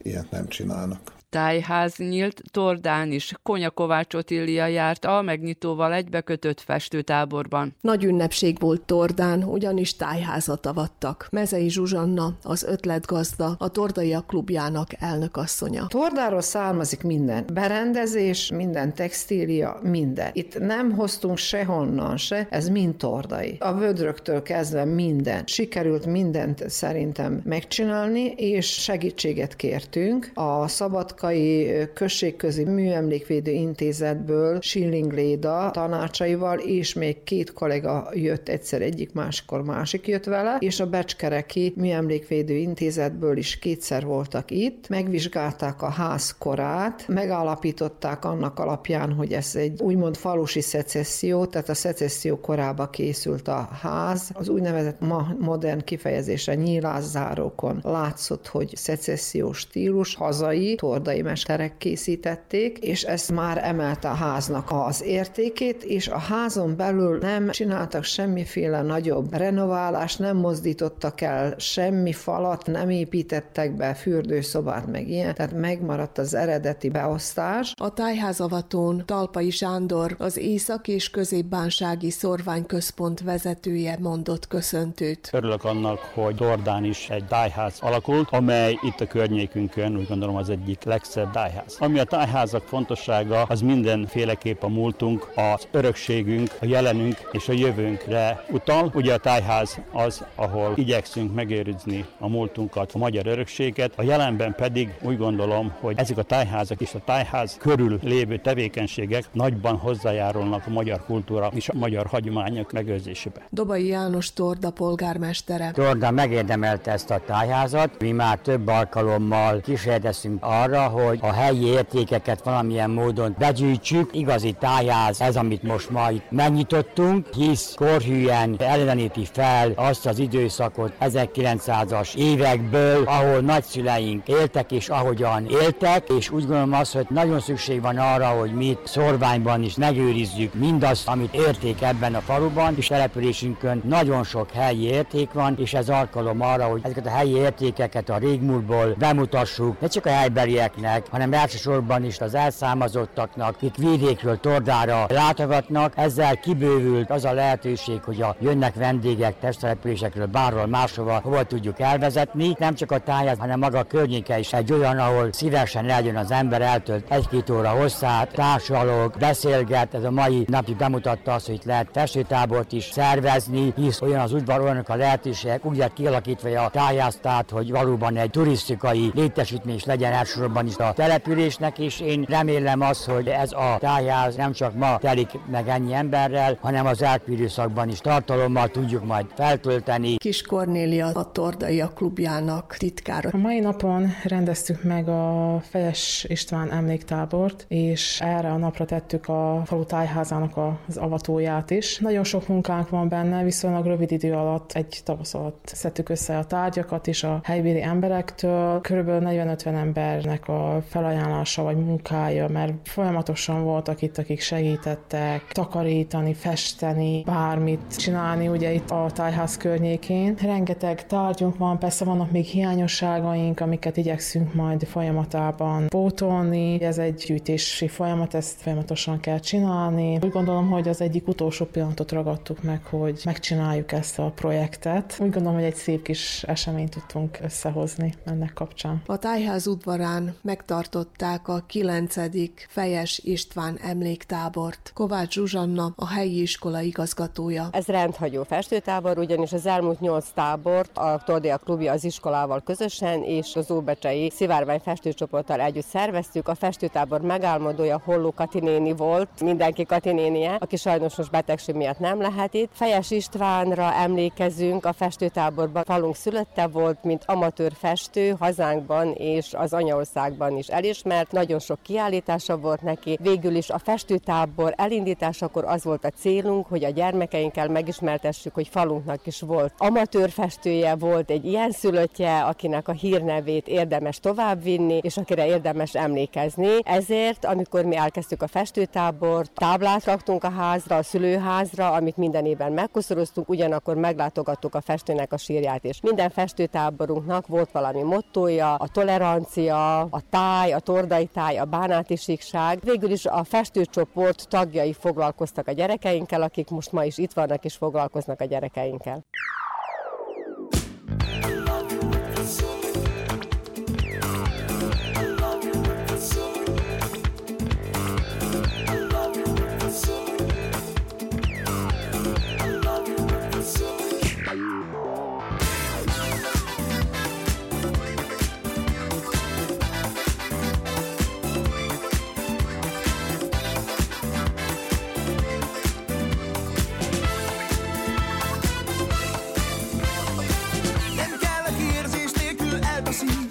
ilyet nem csinálnak tájház nyílt, Tordán is. Konya Kovács Otília járt a megnyitóval egybekötött festőtáborban. Nagy ünnepség volt Tordán, ugyanis tájházat avattak. Mezei Zsuzsanna, az ötletgazda, a Tordaiak klubjának elnökasszonya. Tordáról származik minden. Berendezés, minden textília, minden. Itt nem hoztunk sehonnan se, ez mind tordai. A vödröktől kezdve minden. Sikerült mindent szerintem megcsinálni, és segítséget kértünk. A Szabadka Politikai Községközi Műemlékvédő Intézetből Schilling Léda tanácsaival, és még két kollega jött egyszer egyik, máskor másik jött vele, és a Becskereki Műemlékvédő Intézetből is kétszer voltak itt, megvizsgálták a ház korát, megállapították annak alapján, hogy ez egy úgymond falusi szecesszió, tehát a szecesszió korába készült a ház. Az úgynevezett ma modern kifejezése nyílászárókon látszott, hogy szecessziós stílus, hazai, tordai irodai mesterek készítették, és ezt már emelte a háznak az értékét, és a házon belül nem csináltak semmiféle nagyobb renoválást, nem mozdítottak el semmi falat, nem építettek be fürdőszobát, meg ilyen, tehát megmaradt az eredeti beosztás. A tájházavatón Talpai Sándor, az Észak- és Középbánsági Szorványközpont vezetője mondott köszöntőt. Örülök annak, hogy Dordán is egy tájház alakult, amely itt a környékünkön úgy gondolom az egyik leg legszebb tájház. Ami a tájházak fontossága, az mindenféleképp a múltunk, az örökségünk, a jelenünk és a jövőnkre utal. Ugye a tájház az, ahol igyekszünk megőrizni a múltunkat, a magyar örökséget, a jelenben pedig úgy gondolom, hogy ezek a tájházak és a tájház körül lévő tevékenységek nagyban hozzájárulnak a magyar kultúra és a magyar hagyományok megőrzésébe. Dobai János Torda polgármestere. Torda megérdemelte ezt a tájházat. Mi már több alkalommal kísérletezünk arra, hogy a helyi értékeket valamilyen módon begyűjtsük. Igazi tájház ez, amit most ma itt megnyitottunk, hisz korhűen elleníti fel azt az időszakot 1900-as évekből, ahol nagyszüleink éltek és ahogyan éltek, és úgy gondolom azt, hogy nagyon szükség van arra, hogy mi szorványban is megőrizzük mindazt, amit érték ebben a faluban, és településünkön nagyon sok helyi érték van, és ez alkalom arra, hogy ezeket a helyi értékeket a régmúltból bemutassuk, ne csak a helybelieknek, embereknek, hanem elsősorban is az elszámozottaknak, akik vidékről Tordára látogatnak. Ezzel kibővült az a lehetőség, hogy a jönnek vendégek testtelepülésekről bárhol máshova hova tudjuk elvezetni. Nem csak a táját, hanem maga a környéke is egy olyan, ahol szívesen eljön az ember, eltölt egy-két óra hosszát, társalog, beszélget. Ez a mai napi bemutatta azt, hogy lehet festőtábort is szervezni, hisz olyan az udvar, olyanok a lehetőségek, úgy lett kialakítva a tájáztát, hogy valóban egy turisztikai létesítmény is legyen elsősorban is a településnek is. Én remélem az, hogy ez a tájház nem csak ma telik meg ennyi emberrel, hanem az elkülőszakban is tartalommal tudjuk majd feltölteni. Kis Kornélia a Tordaiak klubjának titkára. A mai napon rendeztük meg a Fejes István emléktábort, és erre a napra tettük a falu tájházának az avatóját is. Nagyon sok munkánk van benne, viszonylag rövid idő alatt, egy tavasz alatt szedtük össze a tárgyakat is a helybéli emberektől. Körülbelül 40-50 embernek a felajánlása vagy munkája, mert folyamatosan voltak itt, akik segítettek takarítani, festeni, bármit csinálni ugye itt a tájház környékén. Rengeteg tárgyunk van, persze vannak még hiányosságaink, amiket igyekszünk majd folyamatában pótolni. Ez egy gyűjtési folyamat, ezt folyamatosan kell csinálni. Úgy gondolom, hogy az egyik utolsó pillanatot ragadtuk meg, hogy megcsináljuk ezt a projektet. Úgy gondolom, hogy egy szép kis eseményt tudtunk összehozni ennek kapcsán. A tájház udvarán megtartották a 9. Fejes István emléktábort. Kovács Zsuzsanna, a helyi iskola igazgatója. Ez rendhagyó festőtábor, ugyanis az elmúlt nyolc tábort a Tordia klubja az iskolával közösen és az Óbecsei Szivárvány festőcsoporttal együtt szerveztük. A festőtábor megálmodója Holló Katinéni volt, mindenki Katinénie, aki sajnos most betegség miatt nem lehet itt. Fejes Istvánra emlékezünk, a festőtáborban falunk szülötte volt, mint amatőr festő hazánkban és az anyaországban is elismert. Nagyon sok kiállítása volt neki. Végül is a festőtábor elindításakor az volt a célunk, hogy a gyermekeinkkel megismertessük, hogy falunknak is volt amatőr festője, volt egy ilyen szülöttje, akinek a hírnevét érdemes továbbvinni, és akire érdemes emlékezni. Ezért, amikor mi elkezdtük a festőtábort, táblát raktunk a házra, a szülőházra, amit minden évben megkoszoroztunk, ugyanakkor meglátogattuk a festőnek a sírját is. Minden festőtáborunknak volt valami mottója, a tolerancia, a táj, a tordai táj, a bánáti síkság. Végül is a festőcsoport tagjai foglalkoztak a gyerekeinkkel, akik most ma is itt vannak és foglalkoznak a gyerekeinkkel. así.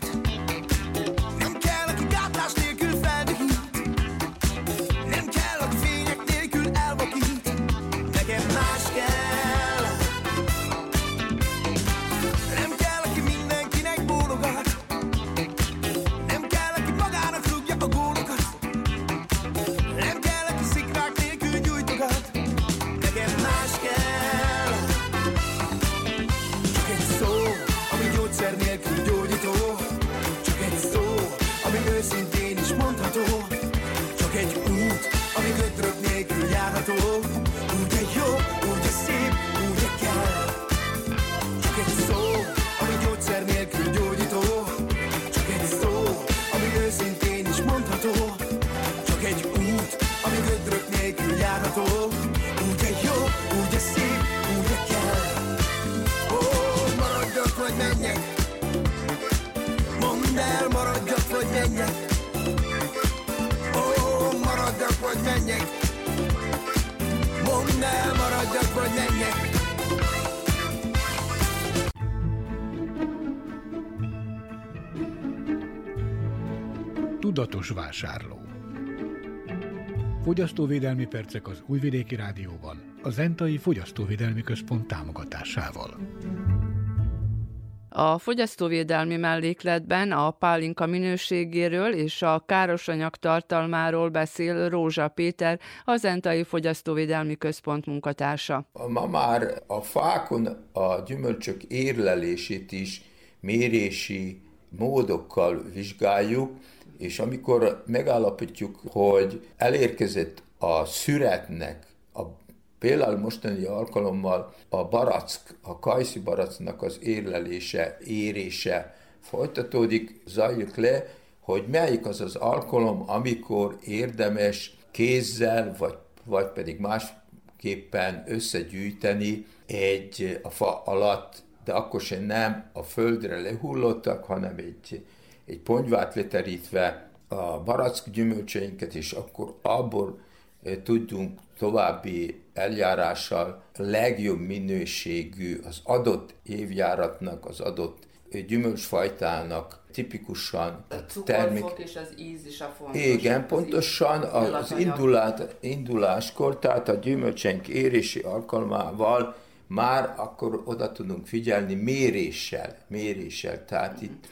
Tudatos vásárló Fogyasztóvédelmi percek az Újvidéki Rádióban, a Zentai Fogyasztóvédelmi Központ támogatásával. A fogyasztóvédelmi mellékletben a pálinka minőségéről és a károsanyag tartalmáról beszél Rózsa Péter, a Zentai Fogyasztóvédelmi Központ munkatársa. Ma már a fákon a gyümölcsök érlelését is mérési módokkal vizsgáljuk, és amikor megállapítjuk, hogy elérkezett a szüretnek, a, például mostani alkalommal a barack, a kajszi baracknak az érlelése, érése folytatódik, zajlik le, hogy melyik az az alkalom, amikor érdemes kézzel, vagy, vagy pedig másképpen összegyűjteni egy a fa alatt, de akkor sem nem a földre lehullottak, hanem egy egy ponyvát leterítve a barack gyümölcseinket, és akkor abból tudjunk további eljárással legjobb minőségű az adott évjáratnak, az adott gyümölcsfajtának tipikusan a termék... és az íz is a fontos. Igen, pontosan az, az indulát, induláskor, tehát a gyümölcsenk érési alkalmával már akkor oda tudunk figyelni méréssel, méréssel. Tehát itt,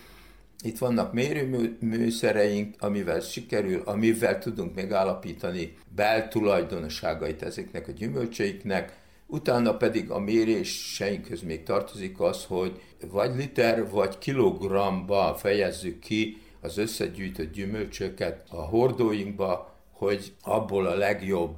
itt vannak mérőműszereink, amivel sikerül, amivel tudunk megállapítani beltulajdonosságait ezeknek a gyümölcseiknek, utána pedig a méréseinkhöz még tartozik az, hogy vagy liter, vagy kilogramba fejezzük ki az összegyűjtött gyümölcsöket a hordóinkba, hogy abból a legjobb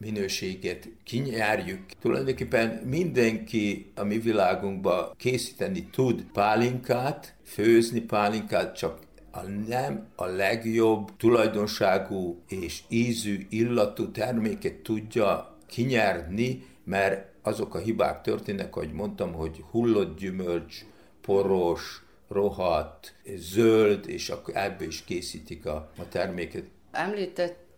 minőséget kinyerjük. Tulajdonképpen mindenki a mi világunkban készíteni tud pálinkát, főzni pálinkát, csak a nem a legjobb tulajdonságú és ízű, illatú terméket tudja kinyerni, mert azok a hibák történnek, ahogy mondtam, hogy hullott gyümölcs, poros, rohadt, zöld, és akkor ebből is készítik a, a terméket.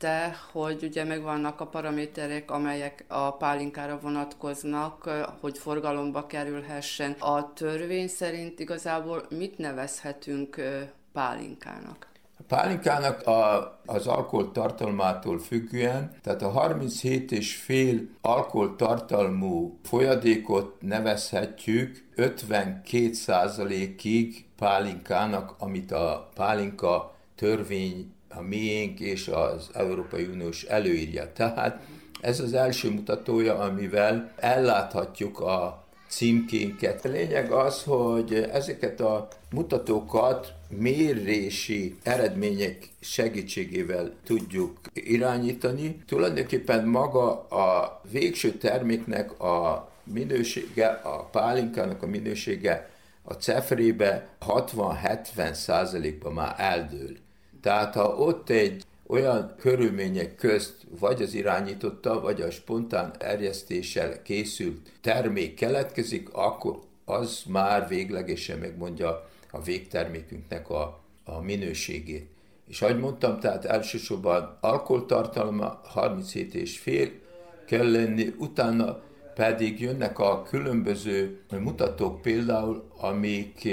Említette, hogy ugye megvannak a paraméterek, amelyek a pálinkára vonatkoznak, hogy forgalomba kerülhessen. A törvény szerint igazából mit nevezhetünk pálinkának? A pálinkának a, az alkoholtartalmától függően, tehát a 37,5 alkoholtartalmú folyadékot nevezhetjük 52%-ig pálinkának, amit a pálinka törvény a miénk és az Európai Uniós előírja. Tehát ez az első mutatója, amivel elláthatjuk a címkénket. A lényeg az, hogy ezeket a mutatókat mérési eredmények segítségével tudjuk irányítani. Tulajdonképpen maga a végső terméknek a minősége, a pálinkának a minősége a cefrébe 60-70 százalékban már eldől. Tehát ha ott egy olyan körülmények közt vagy az irányította, vagy a spontán erjesztéssel készült termék keletkezik, akkor az már véglegesen megmondja a végtermékünknek a, a minőségét. És ahogy mondtam, tehát elsősorban alkoholtartalma 37 és fél kell lenni, utána pedig jönnek a különböző mutatók például, amik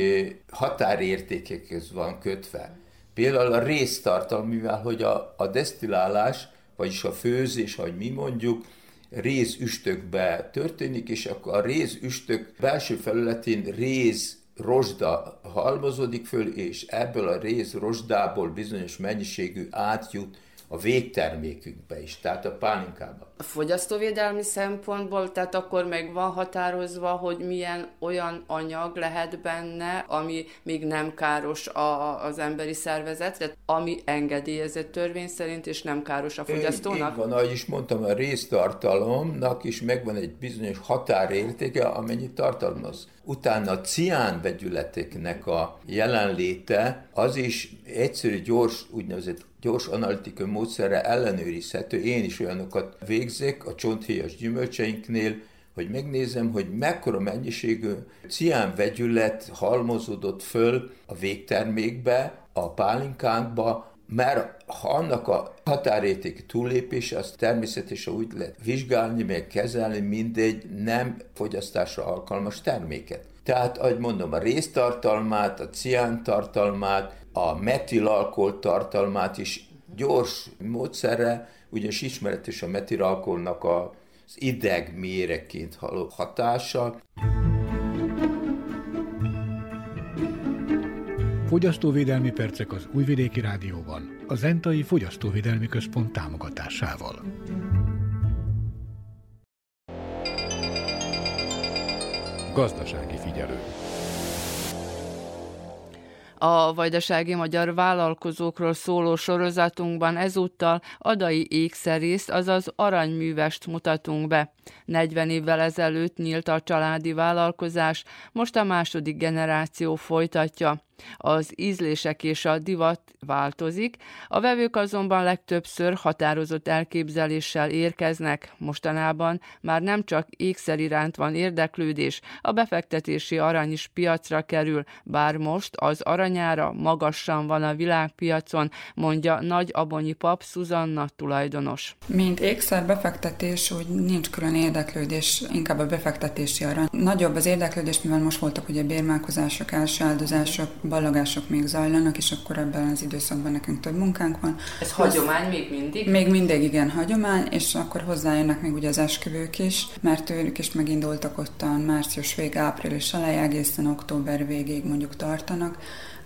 határértékekhez van kötve. Például a résztartalom, mivel hogy a, a desztillálás, vagyis a főzés, ahogy mi mondjuk, rézüstökbe történik, és akkor a rézüstök belső felületén réz rozsda halmozódik föl, és ebből a réz rozsdából bizonyos mennyiségű átjut a végtermékünkbe is, tehát a pálinkába. A fogyasztóvédelmi szempontból, tehát akkor meg van határozva, hogy milyen olyan anyag lehet benne, ami még nem káros a, az emberi szervezetre, ami engedélyezett törvény szerint, és nem káros a fogyasztónak? Így van, ahogy is mondtam, a résztartalomnak is megvan egy bizonyos határértéke, amennyit tartalmaz. Utána a cián vegyületeknek a jelenléte, az is egyszerű, gyors, úgynevezett gyors analitikai módszerre ellenőrizhető. Én is olyanokat végzek a csonthéjas gyümölcseinknél, hogy megnézem, hogy mekkora mennyiségű cián vegyület halmozódott föl a végtermékbe, a pálinkánkba, mert ha annak a határértéki túllépése, az természetesen úgy lehet vizsgálni, meg kezelni, mindegy nem fogyasztásra alkalmas terméket. Tehát, ahogy mondom, a résztartalmát, a cián tartalmát, a metilalkohol tartalmát is gyors módszerre, ugyanis ismeretes a metilalkoholnak az ideg méreként haló hatása. Fogyasztóvédelmi percek az Újvidéki Rádióban, a Zentai Fogyasztóvédelmi Központ támogatásával. Gazdasági figyelő. A vajdasági magyar vállalkozókról szóló sorozatunkban ezúttal adai ékszerészt, azaz aranyművest mutatunk be. 40 évvel ezelőtt nyílt a családi vállalkozás, most a második generáció folytatja. Az ízlések és a divat változik, a vevők azonban legtöbbször határozott elképzeléssel érkeznek. Mostanában már nem csak ékszer iránt van érdeklődés, a befektetési arany is piacra kerül, bár most az aranyára magasan van a világpiacon, mondja Nagy Abonyi pap Szuzanna tulajdonos. Mint ékszer befektetés, úgy nincs külön érdeklődés, inkább a befektetési arany. Nagyobb az érdeklődés, mivel most voltak ugye bérmálkozások, első áldozások, ballagások még zajlanak, és akkor ebben az időszakban nekünk több munkánk van. Ez hagyomány még mindig? Még mindig igen hagyomány, és akkor hozzájönnek még ugye az esküvők is, mert ők is megindultak ottan március vég, április elejé, egészen október végéig mondjuk tartanak.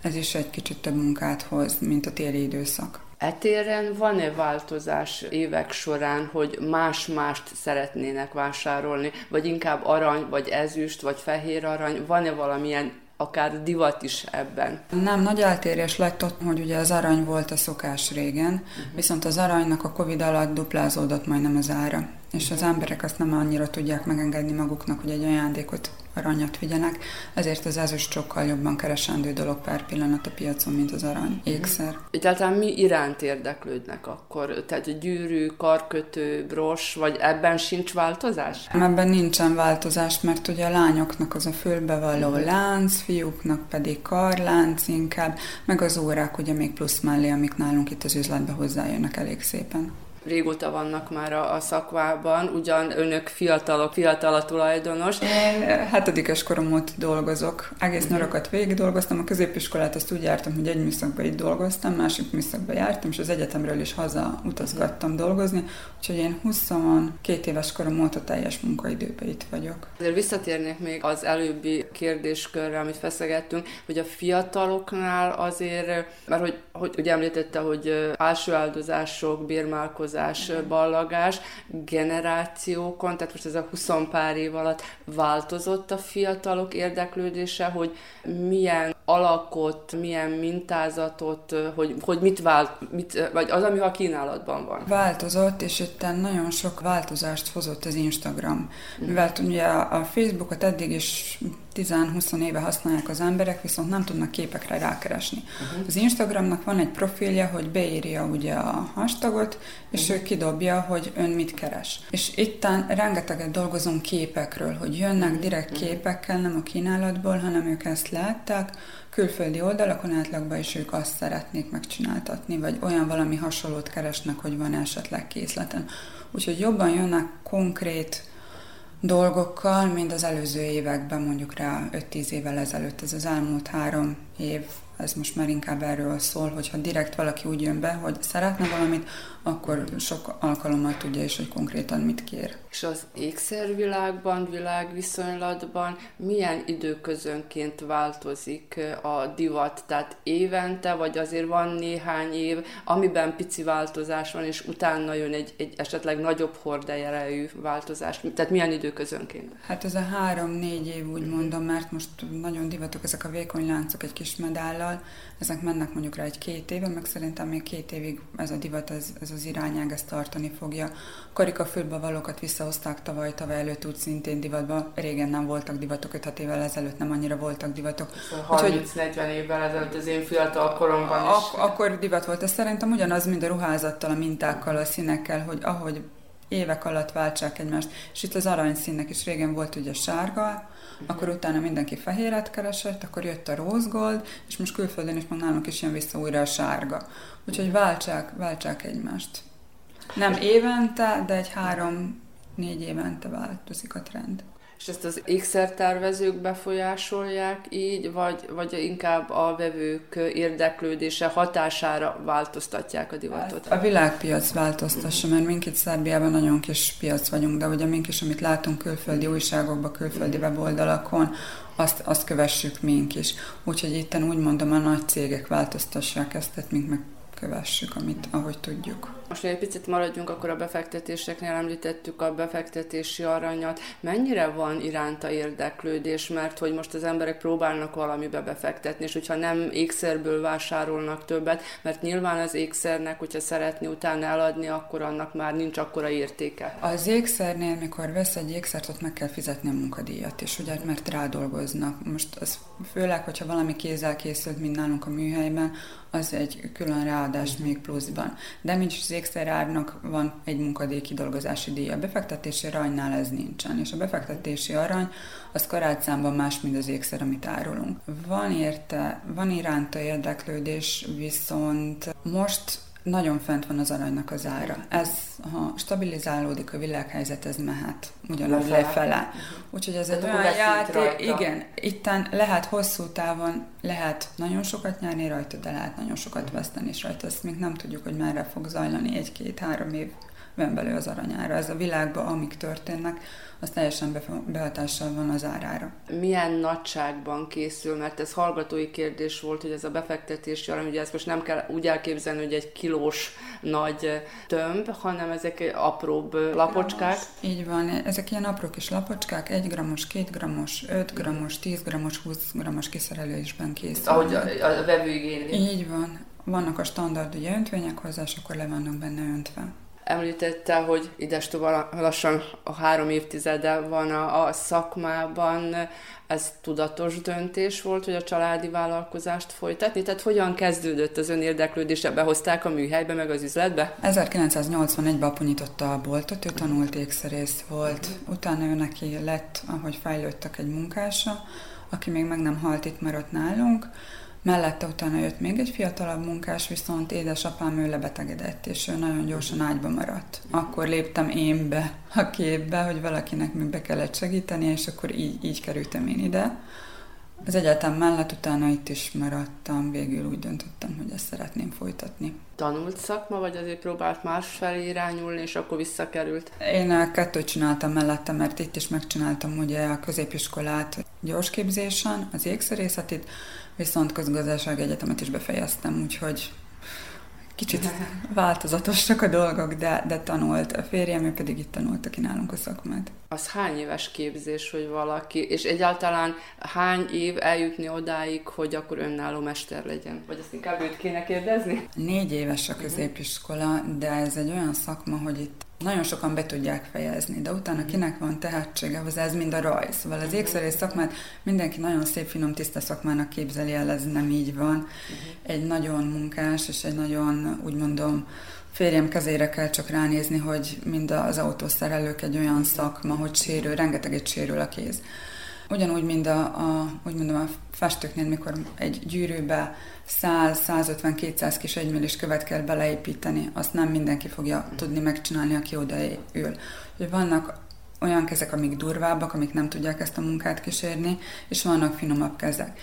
Ez is egy kicsit több munkát hoz, mint a téli időszak. Etéren van-e változás évek során, hogy más-mást szeretnének vásárolni, vagy inkább arany, vagy ezüst, vagy fehér arany? Van-e valamilyen akár divat is ebben. Nem, nagy eltérés lett ott, hogy ugye az arany volt a szokás régen, uh-huh. viszont az aranynak a Covid alatt duplázódott majdnem az ára és az emberek azt nem annyira tudják megengedni maguknak, hogy egy ajándékot, aranyat vigyenek, ezért az ezüst sokkal jobban keresendő dolog pár pillanat a piacon, mint az arany ékszer. Tehát mi iránt érdeklődnek akkor? Tehát gyűrű, karkötő, bros, vagy ebben sincs változás? Ebben nincsen változás, mert ugye a lányoknak az a fülbevaló uh-huh. lánc, fiúknak pedig karlánc inkább, meg az órák ugye még plusz mellé, amik nálunk itt az üzletbe hozzájönnek elég szépen régóta vannak már a, a szakvában, ugyan önök fiatalok, fiatal a tulajdonos. Én hetedikes korom óta dolgozok. Egész nyarakat végig dolgoztam. A középiskolát azt úgy jártam, hogy egy műszakban itt dolgoztam, másik műszakban jártam, és az egyetemről is haza utazgattam dolgozni, úgyhogy én 22 éves korom óta teljes munkaidőben itt vagyok. Azért visszatérnék még az előbbi kérdéskörre, amit feszegettünk, hogy a fiataloknál azért, mert hogy, hogy ugye említette, hogy első áldozások, bérmálkozások, változás, ballagás generációkon, tehát most ez a 20 pár év alatt változott a fiatalok érdeklődése, hogy milyen alakot, milyen mintázatot, hogy, hogy mit vált, mit, vagy az, ami a kínálatban van. Változott, és itt nagyon sok változást hozott az Instagram. Mivel ugye a Facebookot eddig is 10-20 éve használják az emberek, viszont nem tudnak képekre rákeresni. Uh-huh. Az Instagramnak van egy profilja, hogy beírja ugye a hashtagot, és uh-huh. ő kidobja, hogy ön mit keres. És itten rengeteget dolgozunk képekről, hogy jönnek direkt uh-huh. képekkel, nem a kínálatból, hanem ők ezt látták, külföldi oldalakon átlagban is ők azt szeretnék megcsináltatni, vagy olyan valami hasonlót keresnek, hogy van esetleg készleten. Úgyhogy jobban jönnek konkrét dolgokkal, mint az előző években, mondjuk rá 5-10 évvel ezelőtt. Ez az elmúlt három év, ez most már inkább erről szól, hogyha direkt valaki úgy jön be, hogy szeretne valamit, akkor sok alkalommal tudja is, hogy konkrétan mit kér. És az ékszervilágban, világviszonylatban milyen időközönként változik a divat? Tehát évente, vagy azért van néhány év, amiben pici változás van, és utána jön egy, egy esetleg nagyobb horderejű változás? Tehát milyen időközönként? Hát ez a három-négy év úgy mondom, mert most nagyon divatok ezek a vékony láncok egy kis medállal, ezek mennek mondjuk rá egy két éve, meg szerintem még két évig ez a divat, ez, ez az irányág ezt tartani fogja. Karika valókat visszahozták tavaly, tavaly előtt úgy szintén divatban. Régen nem voltak divatok, 5-6 évvel ezelőtt nem annyira voltak divatok. 30-40 évvel ezelőtt az én fiatal koromban is. Ak- akkor divat volt. Ez szerintem ugyanaz, mint a ruházattal, a mintákkal, a színekkel, hogy ahogy évek alatt váltsák egymást. És itt az aranyszínnek is régen volt ugye sárga, akkor utána mindenki fehéret keresett, akkor jött a rose gold, és most külföldön is, meg nálunk is jön vissza újra a sárga. Úgyhogy váltsák, váltsák egymást. Nem évente, de egy három-négy évente változik a trend. És ezt az ékszertervezők befolyásolják így, vagy, vagy inkább a vevők érdeklődése hatására változtatják a divatot? A világpiac változtassa, mert mink itt Szerbiában nagyon kis piac vagyunk, de ugye mink is, amit látunk külföldi újságokban, külföldi weboldalakon, azt, azt kövessük mink is. Úgyhogy itten úgy mondom, a nagy cégek változtassák ezt, tehát mink meg kövessük, amit, ahogy tudjuk. Most egy picit maradjunk akkor a befektetéseknél, említettük a befektetési aranyat. Mennyire van iránta érdeklődés, mert hogy most az emberek próbálnak valamibe befektetni, és hogyha nem ékszerből vásárolnak többet, mert nyilván az ékszernek, hogyha szeretni utána eladni, akkor annak már nincs akkora értéke. Az ékszernél, mikor vesz egy ékszert, ott meg kell fizetni a munkadíjat, és ugye, mert rádolgoznak. Most az főleg, hogyha valami kézzel készült, mint nálunk a műhelyben, az egy külön ráadás még pluszban. De mint az ékszerárnak van egy munkadíj kidolgozási díja. A befektetési aranynál ez nincsen, és a befektetési arany az karátszámban más, mint az ékszer, amit árulunk. Van érte, van iránta érdeklődés, viszont most nagyon fent van az aranynak az ára. Ez, ha stabilizálódik a világhelyzet, ez mehet ugyanúgy lefele. lefele. Úgyhogy ez egy olyan játék, igen, itten lehet hosszú távon, lehet nagyon sokat nyerni rajta, de lehet nagyon sokat veszteni is rajta. Ezt még nem tudjuk, hogy merre fog zajlani egy-két-három év belül az aranyára. Ez a világban, amik történnek, az teljesen behatással van az árára. Milyen nagyságban készül, mert ez hallgatói kérdés volt, hogy ez a befektetési arany, ugye ezt most nem kell úgy elképzelni, hogy egy kilós nagy tömb, hanem ezek apróbb lapocskák. Így van, ezek ilyen apró kis lapocskák, 1 grammos, 2 grammos, 5 grammos, 10 grammos, 20 grammos kiszerelésben készül. Ahogy a, a vevő igényli. Így van. Vannak a standard ugye öntvények hozzá, és akkor le vannak benne öntve. Említette, hogy idestova lassan a három évtizede van a, a szakmában. Ez tudatos döntés volt, hogy a családi vállalkozást folytatni? Tehát hogyan kezdődött az ön érdeklődése? Behozták a műhelybe, meg az üzletbe? 1981-ben apu nyitotta a boltot, ő tanult ékszerész volt. Utána ő neki lett, ahogy fejlődtek egy munkása, aki még meg nem halt itt maradt nálunk Mellette utána jött még egy fiatalabb munkás, viszont édesapám ő lebetegedett, és ő nagyon gyorsan ágyba maradt. Akkor léptem én be a képbe, hogy valakinek még be kellett segíteni, és akkor így, így kerültem én ide. Az egyetem mellett utána itt is maradtam, végül úgy döntöttem, hogy ezt szeretném folytatni. Tanult szakma, vagy azért próbált más felé irányulni, és akkor visszakerült? Én kettőt csináltam mellette, mert itt is megcsináltam ugye a középiskolát gyorsképzésen, az ékszerészetit, viszont közgazdaság egyetemet is befejeztem, úgyhogy kicsit változatosak a dolgok, de, de tanult. A férjem, ő pedig itt tanult, aki nálunk a szakmát. Az hány éves képzés, hogy valaki, és egyáltalán hány év eljutni odáig, hogy akkor önálló mester legyen? Vagy ezt inkább őt kéne kérdezni? Négy éves a középiskola, de ez egy olyan szakma, hogy itt nagyon sokan be tudják fejezni, de utána kinek van tehetsége, az ez mind a rajz. Szóval az ékszerész szakmát mindenki nagyon szép, finom, tiszta szakmának képzeli el, ez nem így van. Egy nagyon munkás és egy nagyon, úgy mondom, férjem kezére kell csak ránézni, hogy mind az autószerelők egy olyan szakma, hogy sérül, rengeteget sérül a kéz. Ugyanúgy, mint a, a, úgy mondom, a festőknél, mikor egy gyűrűbe 100-150-200 kis egymillis követ kell beleépíteni, azt nem mindenki fogja tudni megcsinálni, aki odaül. Vannak olyan kezek, amik durvábbak, amik nem tudják ezt a munkát kísérni, és vannak finomabb kezek.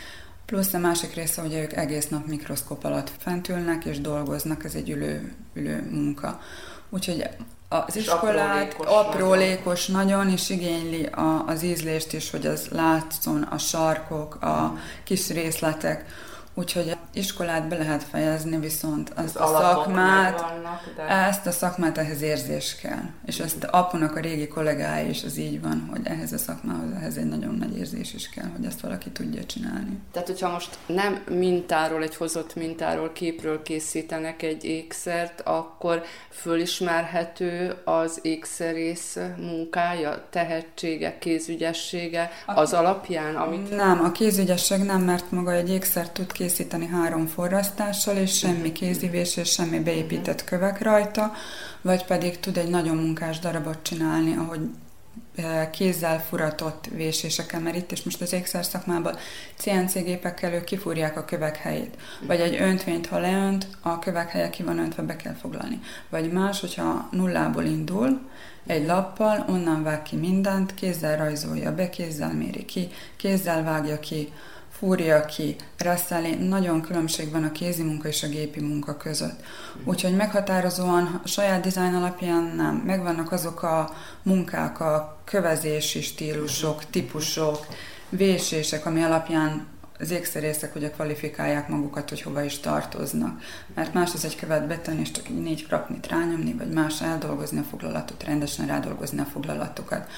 Plusz a másik része, hogy ők egész nap mikroszkop alatt fent ülnek és dolgoznak, ez egy ülő, ülő munka. Úgyhogy az iskolát aprólékos, aprólékos nagyon. nagyon, és igényli a, az ízlést is, hogy az látszon, a sarkok, a kis részletek. Úgyhogy iskolát be lehet fejezni, viszont azt az a szakmát, de... ezt a szakmát ehhez érzés kell. És ezt apunak a régi kollégái is az így van, hogy ehhez a szakmához, ehhez egy nagyon nagy érzés is kell, hogy ezt valaki tudja csinálni. Tehát, hogyha most nem mintáról, egy hozott mintáról, képről készítenek egy ékszert, akkor fölismerhető az ékszerész munkája, tehetsége, kézügyessége az alapján, amit... Nem, a kézügyesség nem, mert maga egy ékszer tud készíteni három forrasztással, és semmi kézivés, és semmi beépített kövek rajta, vagy pedig tud egy nagyon munkás darabot csinálni, ahogy e, kézzel furatott véséseken, merít itt is most az ékszer szakmában CNC gépekkel ők kifúrják a kövek helyét. Vagy egy öntvényt, ha leönt, a kövek helye ki van öntve, be kell foglalni. Vagy más, hogyha nullából indul, egy lappal, onnan vág ki mindent, kézzel rajzolja be, kézzel méri ki, kézzel vágja ki, fúrja ki, rasszeli, nagyon különbség van a kézi munka és a gépi munka között. Úgyhogy meghatározóan a saját dizájn alapján nem. Megvannak azok a munkák, a kövezési stílusok, típusok, vésések, ami alapján az ékszerészek ugye kvalifikálják magukat, hogy hova is tartoznak. Mert más az egy követ betenni, és csak így négy krapnit rányomni, vagy más eldolgozni a foglalatot, rendesen rádolgozni a foglalatokat.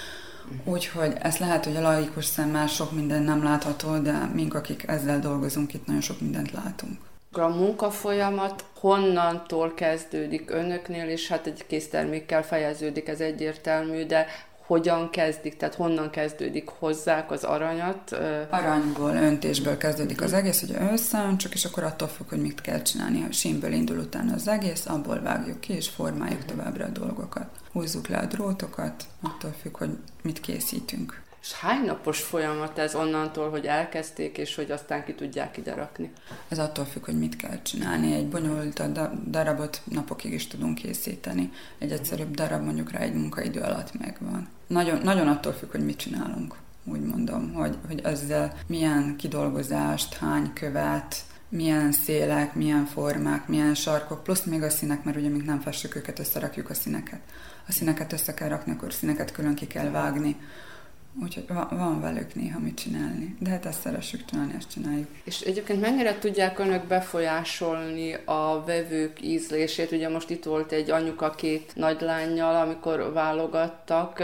Úgyhogy ezt lehet, hogy a laikus szemmel sok minden nem látható, de mink, akik ezzel dolgozunk, itt nagyon sok mindent látunk. A munkafolyamat honnantól kezdődik önöknél, és hát egy késztermékkel fejeződik, ez egyértelmű, de hogyan kezdik, tehát honnan kezdődik hozzák az aranyat? Aranyból, öntésből kezdődik az egész, hogy összeöntsük, és akkor attól függ, hogy mit kell csinálni. A símből indul utána az egész, abból vágjuk ki, és formáljuk továbbra a dolgokat. Húzzuk le a drótokat, attól függ, hogy mit készítünk. És hány napos folyamat ez onnantól, hogy elkezdték, és hogy aztán ki tudják ide rakni? Ez attól függ, hogy mit kell csinálni. Egy bonyolult darabot napokig is tudunk készíteni. Egy egyszerűbb darab mondjuk rá egy munkaidő alatt megvan. Nagyon, nagyon attól függ, hogy mit csinálunk úgy mondom, hogy, hogy ezzel milyen kidolgozást, hány követ, milyen szélek, milyen formák, milyen sarkok, plusz még a színek, mert ugye még nem festjük őket, összerakjuk a színeket. A színeket össze kell rakni, akkor színeket külön ki kell vágni Úgyhogy van, van velük néha mit csinálni. De hát ezt szeressük csinálni, ezt csináljuk. És egyébként mennyire tudják önök befolyásolni a vevők ízlését? Ugye most itt volt egy anyuka két nagylányjal, amikor válogattak,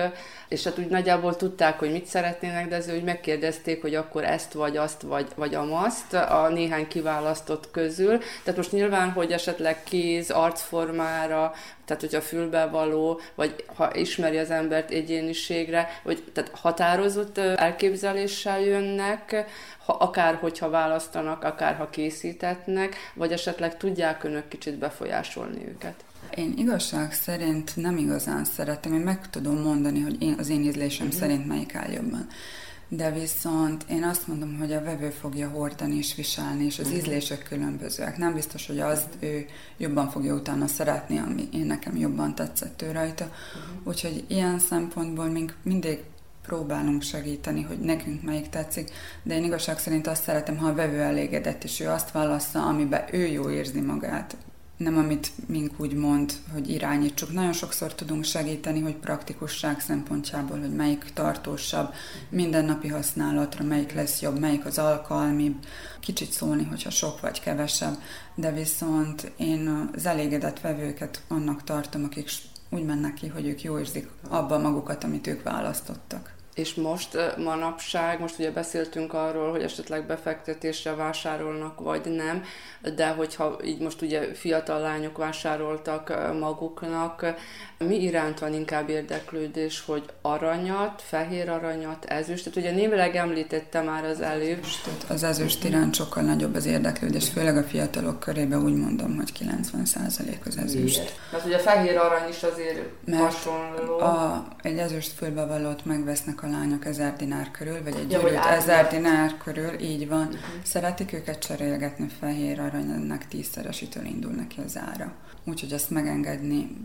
és hát úgy nagyjából tudták, hogy mit szeretnének, de azért úgy megkérdezték, hogy akkor ezt vagy azt vagy, vagy a maszt a néhány kiválasztott közül. Tehát most nyilván, hogy esetleg kéz, arcformára, tehát hogyha fülbevaló, vagy ha ismeri az embert egyéniségre, vagy tehát határozott elképzeléssel jönnek, ha, akár hogyha választanak, akár ha készítetnek, vagy esetleg tudják önök kicsit befolyásolni őket? Én igazság szerint nem igazán szeretem, én meg tudom mondani, hogy én, az én ízlésem uh-huh. szerint melyik áll jobban de viszont én azt mondom, hogy a vevő fogja hordani és viselni, és az mhm. ízlések különbözőek. Nem biztos, hogy azt ő jobban fogja utána szeretni, ami én nekem jobban tetszett ő rajta. Mhm. Úgyhogy ilyen szempontból mink mindig próbálunk segíteni, hogy nekünk melyik tetszik, de én igazság szerint azt szeretem, ha a vevő elégedett, és ő azt válassza, amiben ő jó érzi magát nem amit mink úgy mond, hogy irányítsuk. Nagyon sokszor tudunk segíteni, hogy praktikusság szempontjából, hogy melyik tartósabb, mindennapi használatra, melyik lesz jobb, melyik az alkalmi, kicsit szólni, hogyha sok vagy kevesebb, de viszont én az elégedett vevőket annak tartom, akik úgy mennek ki, hogy ők jó érzik abban magukat, amit ők választottak. És most manapság, most ugye beszéltünk arról, hogy esetleg befektetésre vásárolnak, vagy nem, de hogyha így most ugye fiatal lányok vásároltak maguknak, mi iránt van inkább érdeklődés, hogy aranyat, fehér aranyat, ezüstöt? Ugye némileg említette már az előbb. Az ezüst iránt sokkal nagyobb az érdeklődés, főleg a fiatalok körében úgy mondom, hogy 90% az ezüst. Mert ugye a fehér arany is azért Mert hasonló. A, egy ezüst fülbevalót megvesznek a lányok ezer dinár körül, vagy egy gyűrűt ezer dinár körül, így van. Uh-huh. Szeretik őket cserélgetni, fehér arany, ennek tízszeresítől indul neki az ára. Úgyhogy ezt megengedni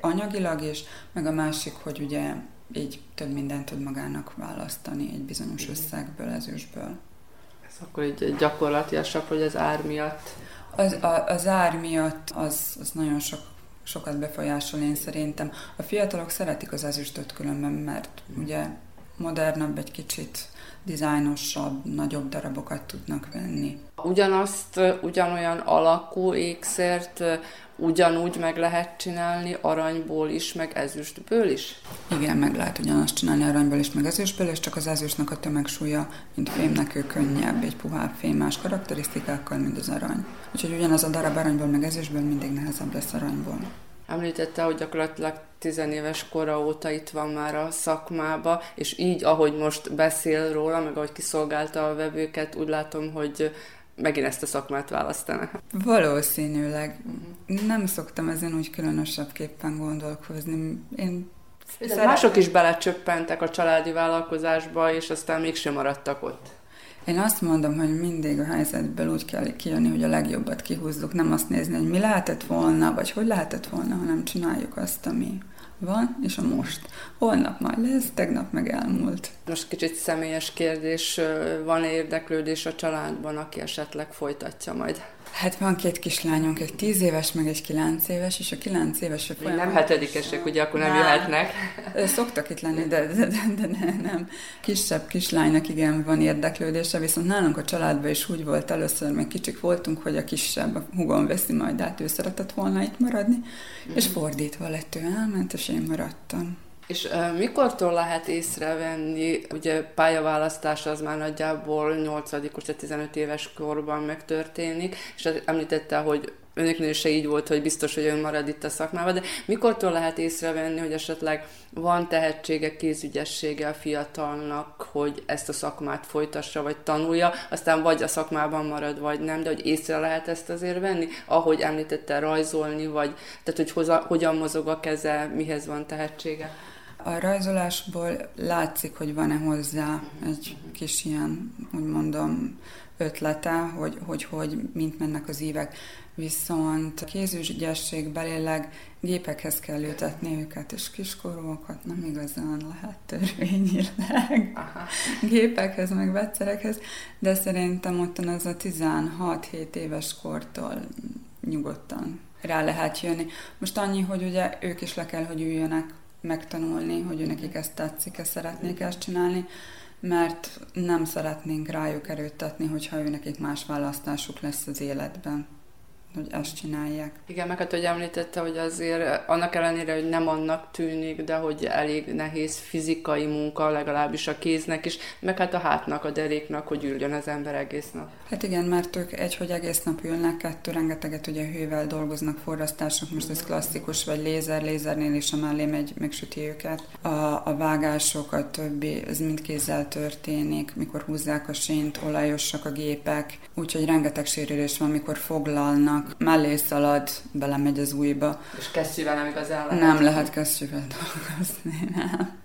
anyagilag is, meg a másik, hogy ugye így több mindent tud magának választani egy bizonyos összegből, ezüstből. Ez akkor egy gyakorlatilasabb, hogy az ár miatt? Az, a, az ár miatt az, az nagyon sok, sokat befolyásol én szerintem. A fiatalok szeretik az ezüstöt különben, mert ugye modernabb egy kicsit, dizájnosabb, nagyobb darabokat tudnak venni. Ugyanazt, ugyanolyan alakú ékszert ugyanúgy meg lehet csinálni aranyból is, meg ezüstből is? Igen, meg lehet ugyanazt csinálni aranyból is, meg ezüstből, és csak az ezüstnek a tömegsúlya, mint fémnek ő könnyebb, egy puhább fém más karakterisztikákkal, mint az arany. Úgyhogy ugyanaz a darab aranyból, meg ezüstből mindig nehezebb lesz aranyból. Említette, hogy gyakorlatilag tizenéves kora óta itt van már a szakmába, és így, ahogy most beszél róla, meg ahogy kiszolgálta a vevőket, úgy látom, hogy megint ezt a szakmát választanak. Valószínűleg. Nem szoktam ezen úgy különösebbképpen gondolkozni. Én Szerint... Mások is belecsöppentek a családi vállalkozásba, és aztán mégsem maradtak ott. Én azt mondom, hogy mindig a helyzetből úgy kell kijönni, hogy a legjobbat kihúzzuk, nem azt nézni, hogy mi lehetett volna, vagy hogy lehetett volna, hanem csináljuk azt, ami van, és a most. Holnap majd lesz, tegnap meg elmúlt. Most kicsit személyes kérdés, van-e érdeklődés a családban, aki esetleg folytatja majd? Hát van két kislányunk, egy tíz éves, meg egy kilenc éves, és a kilenc éves... Még nem hetedikesek, ugye akkor nem, nem jöhetnek. Szoktak itt lenni, de, de, de, de ne, nem. Kisebb kislánynak igen van érdeklődése, viszont nálunk a családban is úgy volt először, még kicsik voltunk, hogy a kisebb, a hugom veszi majd át, ő szeretett volna itt maradni, mm. és fordítva lett, ő elment, és én maradtam. És uh, mikortól lehet észrevenni, ugye pályaválasztás az már nagyjából 8 vagy 15 éves korban megtörténik, és említette, hogy önöknél se így volt, hogy biztos, hogy ön marad itt a szakmában, de mikortól lehet észrevenni, hogy esetleg van tehetsége, kézügyessége a fiatalnak, hogy ezt a szakmát folytassa, vagy tanulja, aztán vagy a szakmában marad, vagy nem, de hogy észre lehet ezt azért venni, ahogy említette, rajzolni, vagy tehát, hogy hoza, hogyan mozog a keze, mihez van tehetsége. A rajzolásból látszik, hogy van-e hozzá egy kis ilyen, úgy mondom, ötlete, hogy, hogy, hogy mint mennek az évek. Viszont kézügyességbelileg gépekhez kell ültetni őket, és kiskorúakat nem igazán lehet törvényileg Aha. gépekhez, meg vegyszerekhez, de szerintem ottan az a 16-7 éves kortól nyugodtan rá lehet jönni. Most annyi, hogy ugye ők is le kell, hogy üljönek megtanulni, hogy nekik ezt tetszik, ezt szeretnék ezt csinálni, mert nem szeretnénk rájuk erőtetni, hogyha ő nekik más választásuk lesz az életben hogy ezt csinálják. Igen, meg hát, hogy említette, hogy azért annak ellenére, hogy nem annak tűnik, de hogy elég nehéz fizikai munka, legalábbis a kéznek is, meg hát a hátnak, a deréknak, hogy üljön az ember egész nap. Hát igen, mert ők egy, hogy egész nap ülnek, kettő, rengeteget ugye hővel dolgoznak, forrasztások, most ez klasszikus, vagy lézer, lézernél is a mellé megy, megsüti őket. A, a vágások, a többi, ez mind kézzel történik, mikor húzzák a sínt, olajosak a gépek, úgyhogy rengeteg sérülés van, mikor foglalnak, vannak, mellé szalad, belemegy az újba. És kesztyűvel nem igazán lehet? Nem lehet kesztyűvel dolgozni, nem.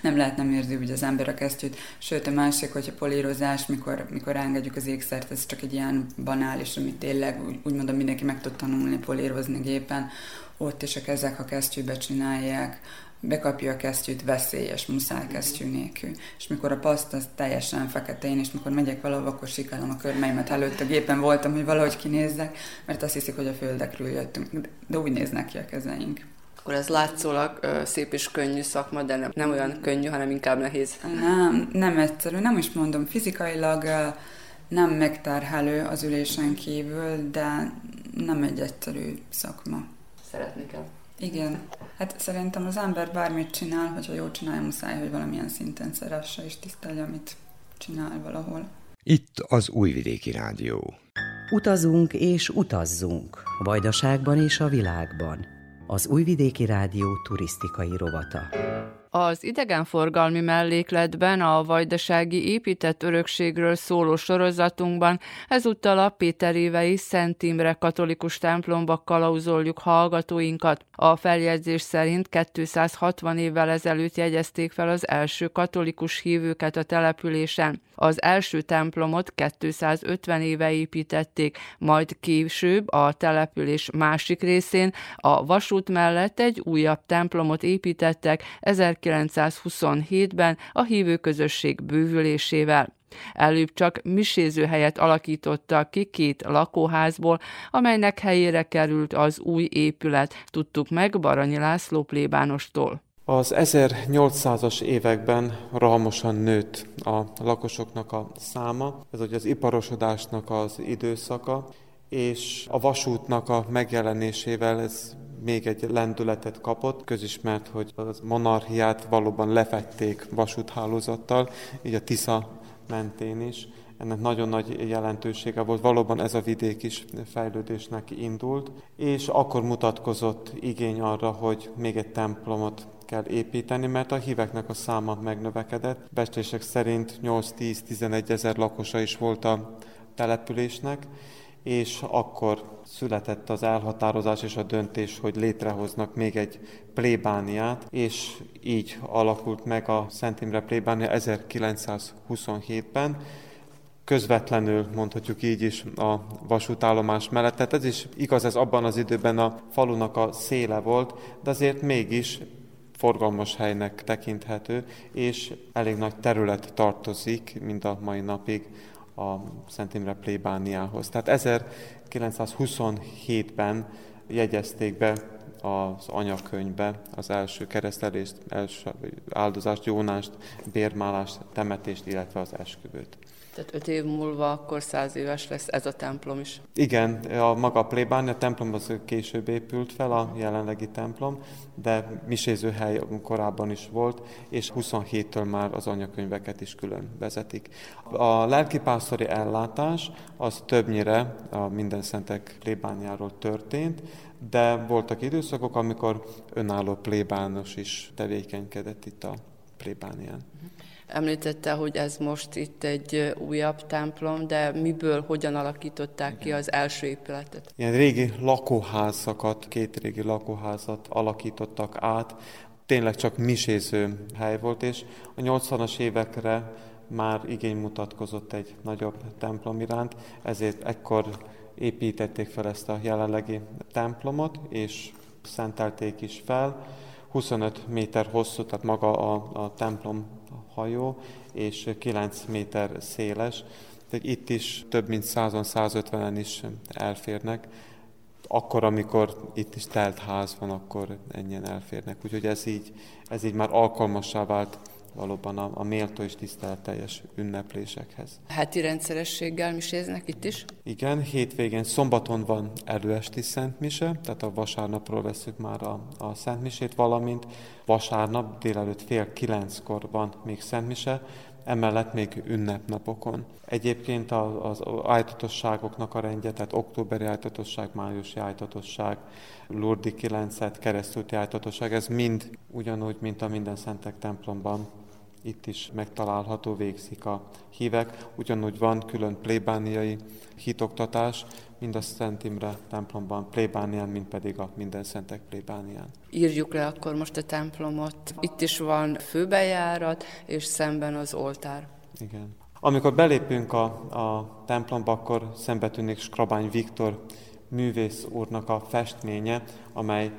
Nem lehet nem érzi úgy az ember a kesztyűt. Sőt, a másik, hogyha polírozás, mikor, mikor engedjük az ékszert, ez csak egy ilyen banális, amit tényleg úgy, úgy mondom, mindenki meg tud tanulni polírozni gépen. Ott is a kezek a kesztyűbe csinálják, bekapja a kesztyűt, veszélyes, muszáj kesztyű nélkül. És mikor a paszt az teljesen fekete, én és mikor megyek valahova, akkor sikálom a körmeimet előtt a gépen voltam, hogy valahogy kinézzek, mert azt hiszik, hogy a földekről jöttünk, de úgy néznek ki a kezeink. Akkor ez látszólag ö, szép és könnyű szakma, de nem, nem olyan könnyű, hanem inkább nehéz. Nem, nem egyszerű, nem is mondom, fizikailag ö, nem megterhelő az ülésen kívül, de nem egy egyszerű szakma. Szeretni kell. Igen. Hát szerintem az ember bármit csinál, hogyha jól csinálja, muszáj, hogy valamilyen szinten szeresse és tisztelje, amit csinál valahol. Itt az Újvidéki Rádió. Utazunk és utazzunk, Vajdaságban és a világban. Az Újvidéki Rádió turisztikai rovata. Az idegenforgalmi mellékletben a vajdasági épített örökségről szóló sorozatunkban ezúttal a Péterévei Szent Imre katolikus templomba kalauzoljuk hallgatóinkat. A feljegyzés szerint 260 évvel ezelőtt jegyezték fel az első katolikus hívőket a településen. Az első templomot 250 éve építették, majd később a település másik részén a vasút mellett egy újabb templomot építettek 1927-ben a hívőközösség bővülésével. Előbb csak miséző helyet alakítottak ki két lakóházból, amelynek helyére került az új épület, tudtuk meg Baranyi László plébánostól. Az 1800-as években rohamosan nőtt a lakosoknak a száma, ez ugye az iparosodásnak az időszaka, és a vasútnak a megjelenésével ez még egy lendületet kapott. Közismert, hogy a monarchiát valóban lefették vasúthálózattal, így a Tisza mentén is. Ennek nagyon nagy jelentősége volt, valóban ez a vidék is fejlődésnek indult, és akkor mutatkozott igény arra, hogy még egy templomot kell építeni, mert a híveknek a száma megnövekedett. Bestések szerint 8-10-11 ezer lakosa is volt a településnek, és akkor született az elhatározás és a döntés, hogy létrehoznak még egy plébániát, és így alakult meg a Szent Imre plébánia 1927-ben, közvetlenül, mondhatjuk így is, a vasútállomás mellett. Tehát ez is igaz, ez abban az időben a falunak a széle volt, de azért mégis forgalmas helynek tekinthető, és elég nagy terület tartozik, mind a mai napig a Szent Imre plébániához. Tehát 1927-ben jegyezték be az anyakönyvbe az első keresztelést, első áldozást, jónást, bérmálást, temetést, illetve az esküvőt. Tehát öt év múlva akkor száz éves lesz ez a templom is. Igen, a maga plébánia templom az később épült fel, a jelenlegi templom, de miséző hely korábban is volt, és 27-től már az anyakönyveket is külön vezetik. A lelkipásztori ellátás az többnyire a minden szentek plébániáról történt, de voltak időszakok, amikor önálló plébános is tevékenykedett itt a plébánián. Említette, hogy ez most itt egy újabb templom, de miből, hogyan alakították ki az első épületet? Ilyen régi lakóházakat, két régi lakóházat alakítottak át, tényleg csak miséző hely volt, és a 80-as évekre már igény mutatkozott egy nagyobb templom iránt, ezért ekkor építették fel ezt a jelenlegi templomot, és szentelték is fel. 25 méter hosszú, tehát maga a, a templom hajó, és 9 méter széles. Tehát itt is több mint 100-150-en is elférnek. Akkor, amikor itt is telt ház van, akkor ennyien elférnek. Úgyhogy ez így, ez így már alkalmassá vált valóban a, a méltó és tiszteletteljes ünneplésekhez. Heti rendszerességgel miséznek itt is? Igen, hétvégén, szombaton van előesti szentmise, tehát a vasárnapról veszük már a, a szentmisét, valamint vasárnap délelőtt fél kilenckor van még szentmise, emellett még ünnepnapokon. Egyébként az ájtatosságoknak a rendje, tehát októberi ájtatosság, májusi ájtatosság, Lurdi 9 keresztúti ájtatosság, ez mind ugyanúgy, mint a minden szentek templomban itt is megtalálható, végzik a hívek. Ugyanúgy van külön plébániai hitoktatás, mind a Szent Imre templomban plébánián, mind pedig a minden szentek plébánián. Írjuk le akkor most a templomot. Itt is van főbejárat, és szemben az oltár. Igen. Amikor belépünk a, a templomba, akkor szembe tűnik Skrabány Viktor művész úrnak a festménye, amely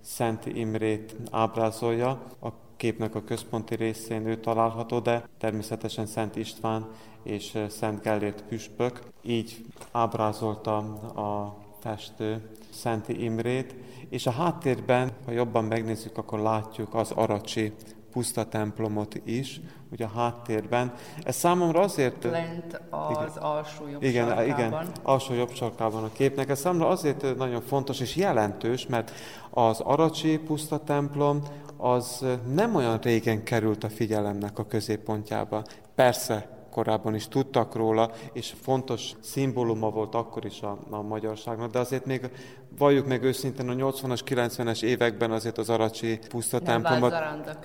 Szent Imrét ábrázolja. A képnek a központi részén ő található, de természetesen Szent István és Szent Gellért püspök. Így ábrázolta a festő Szenti Imrét, és a háttérben, ha jobban megnézzük, akkor látjuk az Aracsi puszta templomot is, ugye a háttérben. Ez számomra azért... Lent az igen, alsó jobb igen, sarkában. Igen, alsó jobb sarkában a képnek. Ez számomra azért nagyon fontos és jelentős, mert az Aracsi puszta templom az nem olyan régen került a figyelemnek a középpontjába. Persze, korábban is tudtak róla, és fontos szimbóluma volt akkor is a, a magyarságnak, de azért még valljuk meg őszintén, a 80-as, 90-es években azért az Aracsi puszta nem templomot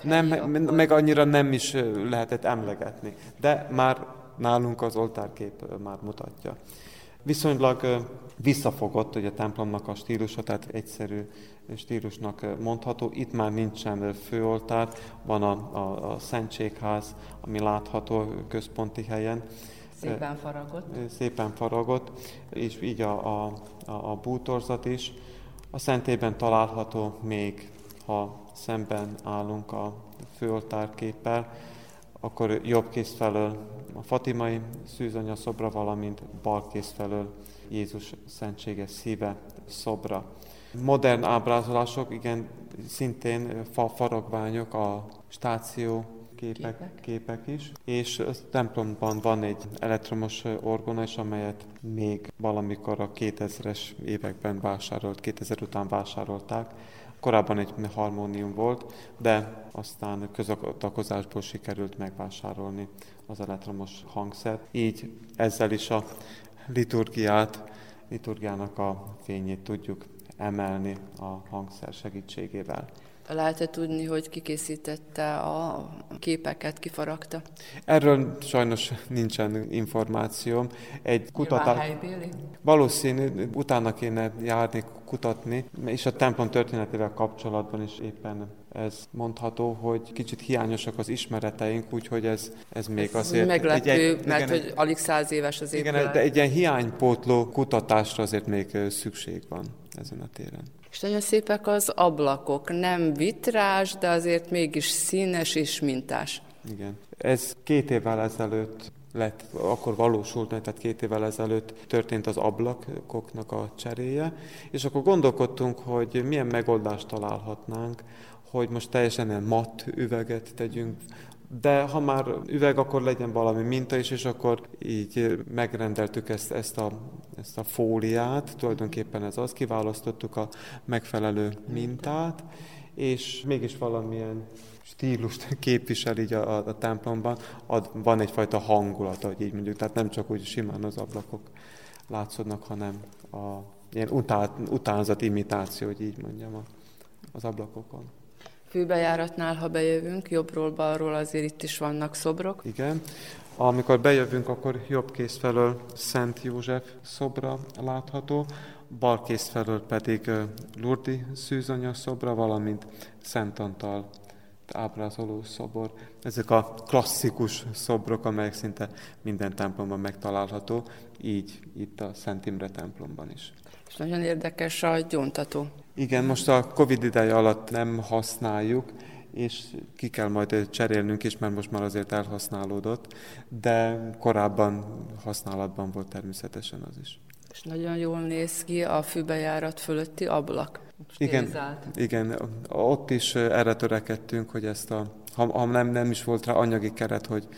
nem, meg annyira nem is lehetett emlegetni. De már nálunk az oltárkép már mutatja. Viszonylag visszafogott hogy a templomnak a stílusa, tehát egyszerű stílusnak mondható. Itt már nincsen főoltár, van a, a, a Szentségház, ami látható központi helyen. Szépen faragott. Szépen faragott, és így a, a, a, bútorzat is. A szentében található még, ha szemben állunk a főoltárképpel, akkor jobb kész felől a Fatimai szűzanya szobra, valamint bal kész felől Jézus szentséges szíve szobra. Modern ábrázolások, igen, szintén fa faragványok, a stáció képek, képek. képek is, és a templomban van egy elektromos orgona is, amelyet még valamikor a 2000-es években vásárolt, 2000 után vásárolták. Korábban egy harmónium volt, de aztán közakakozásból sikerült megvásárolni az elektromos hangszert. Így ezzel is a liturgiát, liturgiának a fényét tudjuk emelni a hangszer segítségével. Lehet-e tudni, hogy kikészítette a képeket, kifaragta? Erről sajnos nincsen információm. Egy kutatás... Valószínű, utána kéne járni, kutatni, és a templom történetével kapcsolatban is éppen ez mondható, hogy kicsit hiányosak az ismereteink, úgyhogy ez, ez még ez azért... Meglepő, egy, egy, mert igen, hogy alig száz éves az épület. Igen, de egy ilyen hiánypótló kutatásra azért még szükség van ezen a téren. És nagyon szépek az ablakok, nem vitrás, de azért mégis színes és mintás. Igen. Ez két évvel ezelőtt lett, akkor valósult meg, tehát két évvel ezelőtt történt az ablakoknak a cseréje, és akkor gondolkodtunk, hogy milyen megoldást találhatnánk, hogy most teljesen ilyen matt üveget tegyünk, de ha már üveg, akkor legyen valami minta is, és akkor így megrendeltük ezt, ezt, a, ezt a fóliát, tulajdonképpen ez az, kiválasztottuk a megfelelő mintát, és mégis valamilyen stílust képvisel így a, a, a templomban, ad, van egyfajta hangulat, hogy így mondjuk, tehát nem csak úgy simán az ablakok látszódnak, hanem a ilyen utál, utánzat imitáció, hogy így mondjam, a, az ablakokon. Főbejáratnál, ha bejövünk, jobbról-balról azért itt is vannak szobrok. Igen. Amikor bejövünk, akkor jobb kész felől Szent József szobra látható, bal kész felől pedig Lurdi szűzanya szobra, valamint Szent Antal ábrázoló szobor. Ezek a klasszikus szobrok, amelyek szinte minden templomban megtalálható, így itt a Szent Imre templomban is. És nagyon érdekes a gyóntató. Igen, most a Covid ideje alatt nem használjuk, és ki kell majd cserélnünk is, mert most már azért elhasználódott, de korábban használatban volt természetesen az is. És nagyon jól néz ki a fűbejárat fölötti ablak. Igen, igen, ott is erre törekedtünk, hogy ezt a, ha, ha nem, nem is volt rá anyagi keret, hogy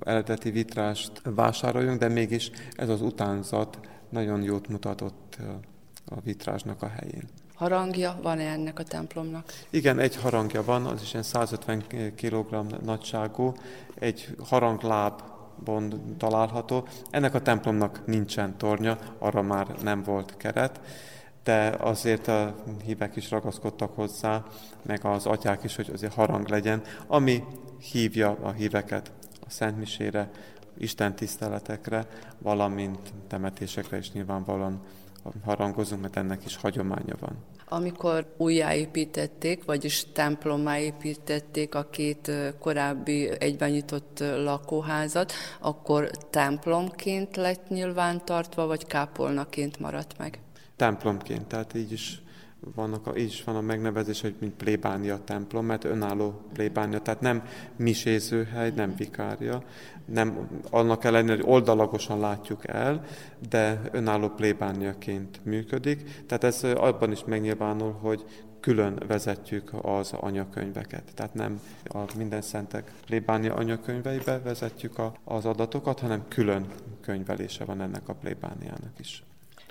eredeti vitrást vásároljunk, de mégis ez az utánzat nagyon jót mutatott a vitrázsnak a helyén. Harangja van-e ennek a templomnak? Igen, egy harangja van, az is ilyen 150 kg nagyságú, egy harangláb található. Ennek a templomnak nincsen tornya, arra már nem volt keret, de azért a hívek is ragaszkodtak hozzá, meg az atyák is, hogy azért harang legyen, ami hívja a híveket a Szentmisére, Isten tiszteletekre, valamint temetésekre is nyilvánvalóan harangozunk, mert ennek is hagyománya van. Amikor újjáépítették, vagyis templommá építették a két korábbi egyben nyitott lakóházat, akkor templomként lett nyilvántartva, vagy kápolnaként maradt meg? Templomként, tehát így is vannak, így is van a megnevezés, hogy mint plébánia templom, mert önálló plébánia, tehát nem misézőhely, nem vikária, nem, annak ellenére, hogy oldalagosan látjuk el, de önálló plébániaként működik. Tehát ez abban is megnyilvánul, hogy külön vezetjük az anyakönyveket. Tehát nem a minden szentek plébánia anyakönyveibe vezetjük a, az adatokat, hanem külön könyvelése van ennek a plébániának is.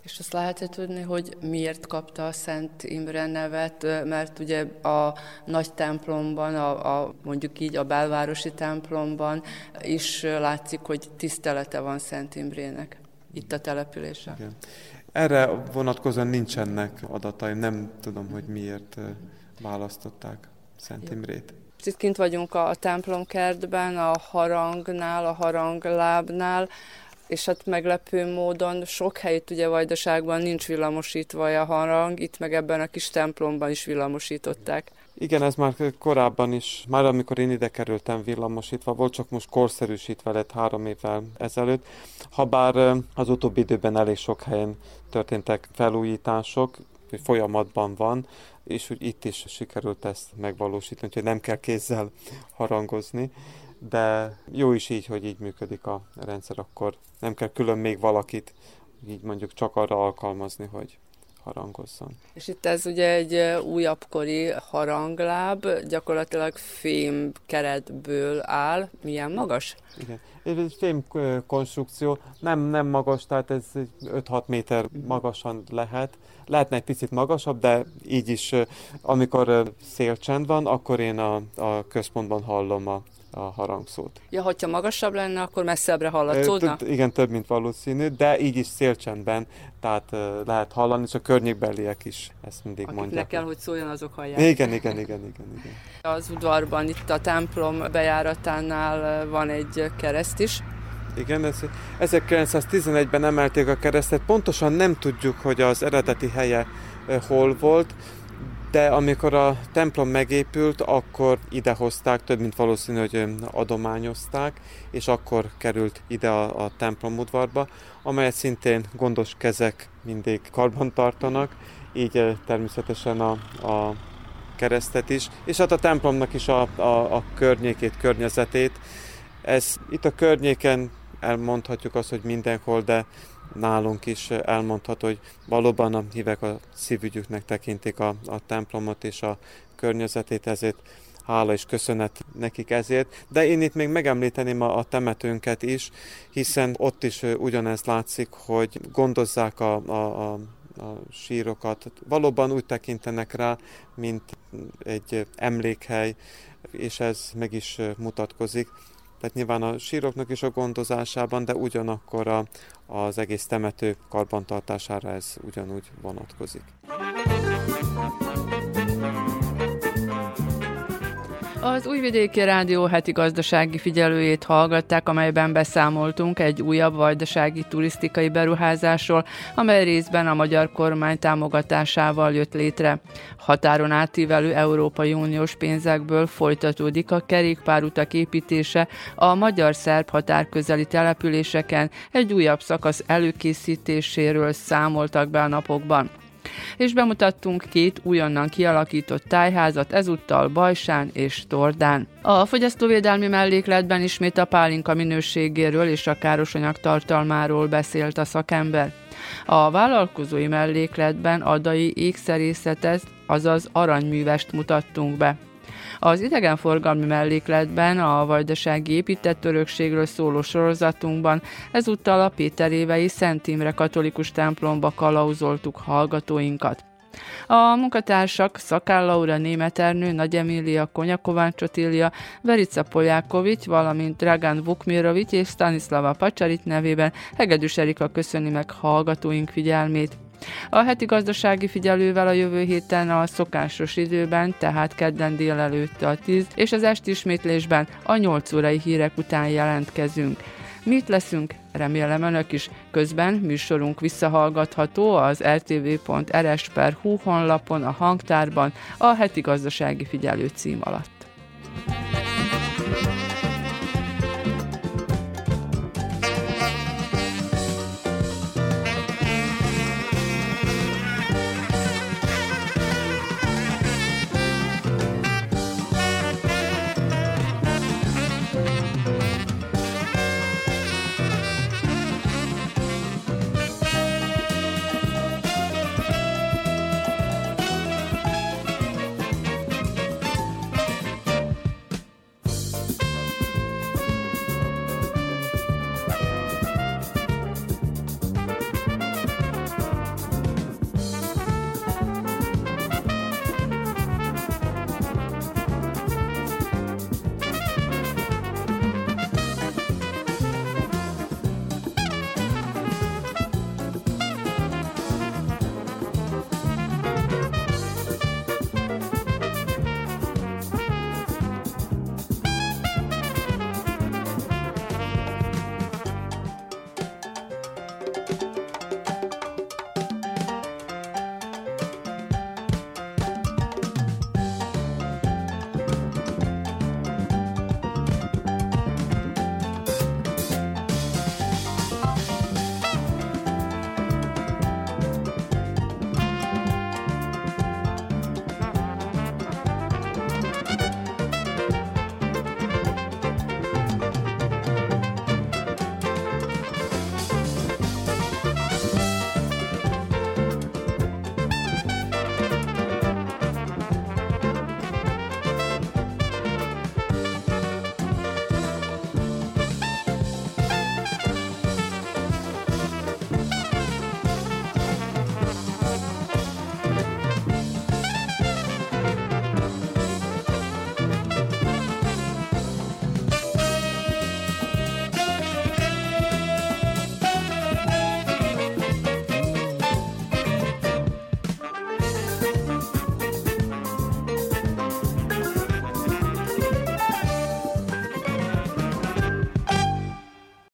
És azt lehet tudni, hogy miért kapta a Szent Imre nevet, mert ugye a nagy templomban, a, a, mondjuk így a belvárosi templomban is látszik, hogy tisztelete van Szent Imrének itt a településen. Igen. Erre vonatkozóan nincsenek adatai, nem tudom, hogy miért választották Szent Imrét. Itt kint vagyunk a templomkertben, a harangnál, a haranglábnál, és hát meglepő módon sok helyütt ugye Vajdaságban nincs villamosítva a harang, itt meg ebben a kis templomban is villamosították. Igen, ez már korábban is, már amikor én ide kerültem villamosítva volt, csak most korszerűsítve lett három évvel ezelőtt. Habár az utóbbi időben elég sok helyen történtek felújítások, folyamatban van, és úgy itt is sikerült ezt megvalósítani, hogy nem kell kézzel harangozni de jó is így, hogy így működik a rendszer, akkor nem kell külön még valakit így mondjuk csak arra alkalmazni, hogy harangozzon. És itt ez ugye egy újabbkori harangláb, gyakorlatilag fém keretből áll. Milyen magas? Igen. Ez egy fém konstrukció, nem, nem magas, tehát ez 5-6 méter magasan lehet. Lehetne egy picit magasabb, de így is, amikor szélcsend van, akkor én a, a központban hallom a a harangszót. Ja, hogyha magasabb lenne, akkor messzebbre hallatszódna? Igen, több, mint valószínű, de így is szélcsendben, tehát lehet hallani, és a környékbeliek is ezt mindig Akik mondják. kell, hogy szóljon, azok hallják. Igen, igen, igen, igen, igen. Az udvarban, itt a templom bejáratánál van egy kereszt is. Igen, ez, 1911-ben emelték a keresztet, pontosan nem tudjuk, hogy az eredeti helye hol volt, de amikor a templom megépült, akkor idehozták, több mint valószínű, hogy adományozták, és akkor került ide a, a templom udvarba, amelyet szintén gondos kezek mindig karban tartanak, így természetesen a, a keresztet is, és hát a templomnak is a, a, a környékét, környezetét. Ez itt a környéken elmondhatjuk azt, hogy mindenhol, de nálunk is elmondható, hogy valóban a hívek a szívügyüknek tekintik a, a templomot és a környezetét, ezért hála és köszönet nekik ezért. De én itt még megemlíteném a, a temetőnket is, hiszen ott is ugyanez látszik, hogy gondozzák a, a, a a sírokat. Valóban úgy tekintenek rá, mint egy emlékhely, és ez meg is mutatkozik. Tehát nyilván a síroknak is a gondozásában, de ugyanakkor a, az egész temető karbantartására ez ugyanúgy vonatkozik. Az Újvidéki Rádió heti gazdasági figyelőjét hallgatták, amelyben beszámoltunk egy újabb vajdasági turisztikai beruházásról, amely részben a magyar kormány támogatásával jött létre. Határon átívelő Európai Uniós pénzekből folytatódik a kerékpárutak építése a magyar-szerb határközeli településeken, egy újabb szakasz előkészítéséről számoltak be a napokban és bemutattunk két újonnan kialakított tájházat, ezúttal Bajsán és Tordán. A fogyasztóvédelmi mellékletben ismét a pálinka minőségéről és a károsanyag tartalmáról beszélt a szakember. A vállalkozói mellékletben adai ékszerészetet, azaz aranyművest mutattunk be. Az idegenforgalmi mellékletben a vajdasági épített örökségről szóló sorozatunkban ezúttal a Péterévei Szent Imre katolikus templomba kalauzoltuk hallgatóinkat. A munkatársak Szakál Laura Németernő, Nagy Emília Konyakovács Otília, Verica Poljákovics, valamint Dragan Vukmirovics és Stanislava Pacsarit nevében Hegedűs Erika köszöni meg hallgatóink figyelmét. A heti gazdasági figyelővel a jövő héten a szokásos időben, tehát kedden délelőtt a 10 és az esti ismétlésben a 8 órai hírek után jelentkezünk. Mit leszünk? Remélem önök is. Közben műsorunk visszahallgatható az rtv.rs.hu honlapon, a hangtárban, a heti gazdasági figyelő cím alatt.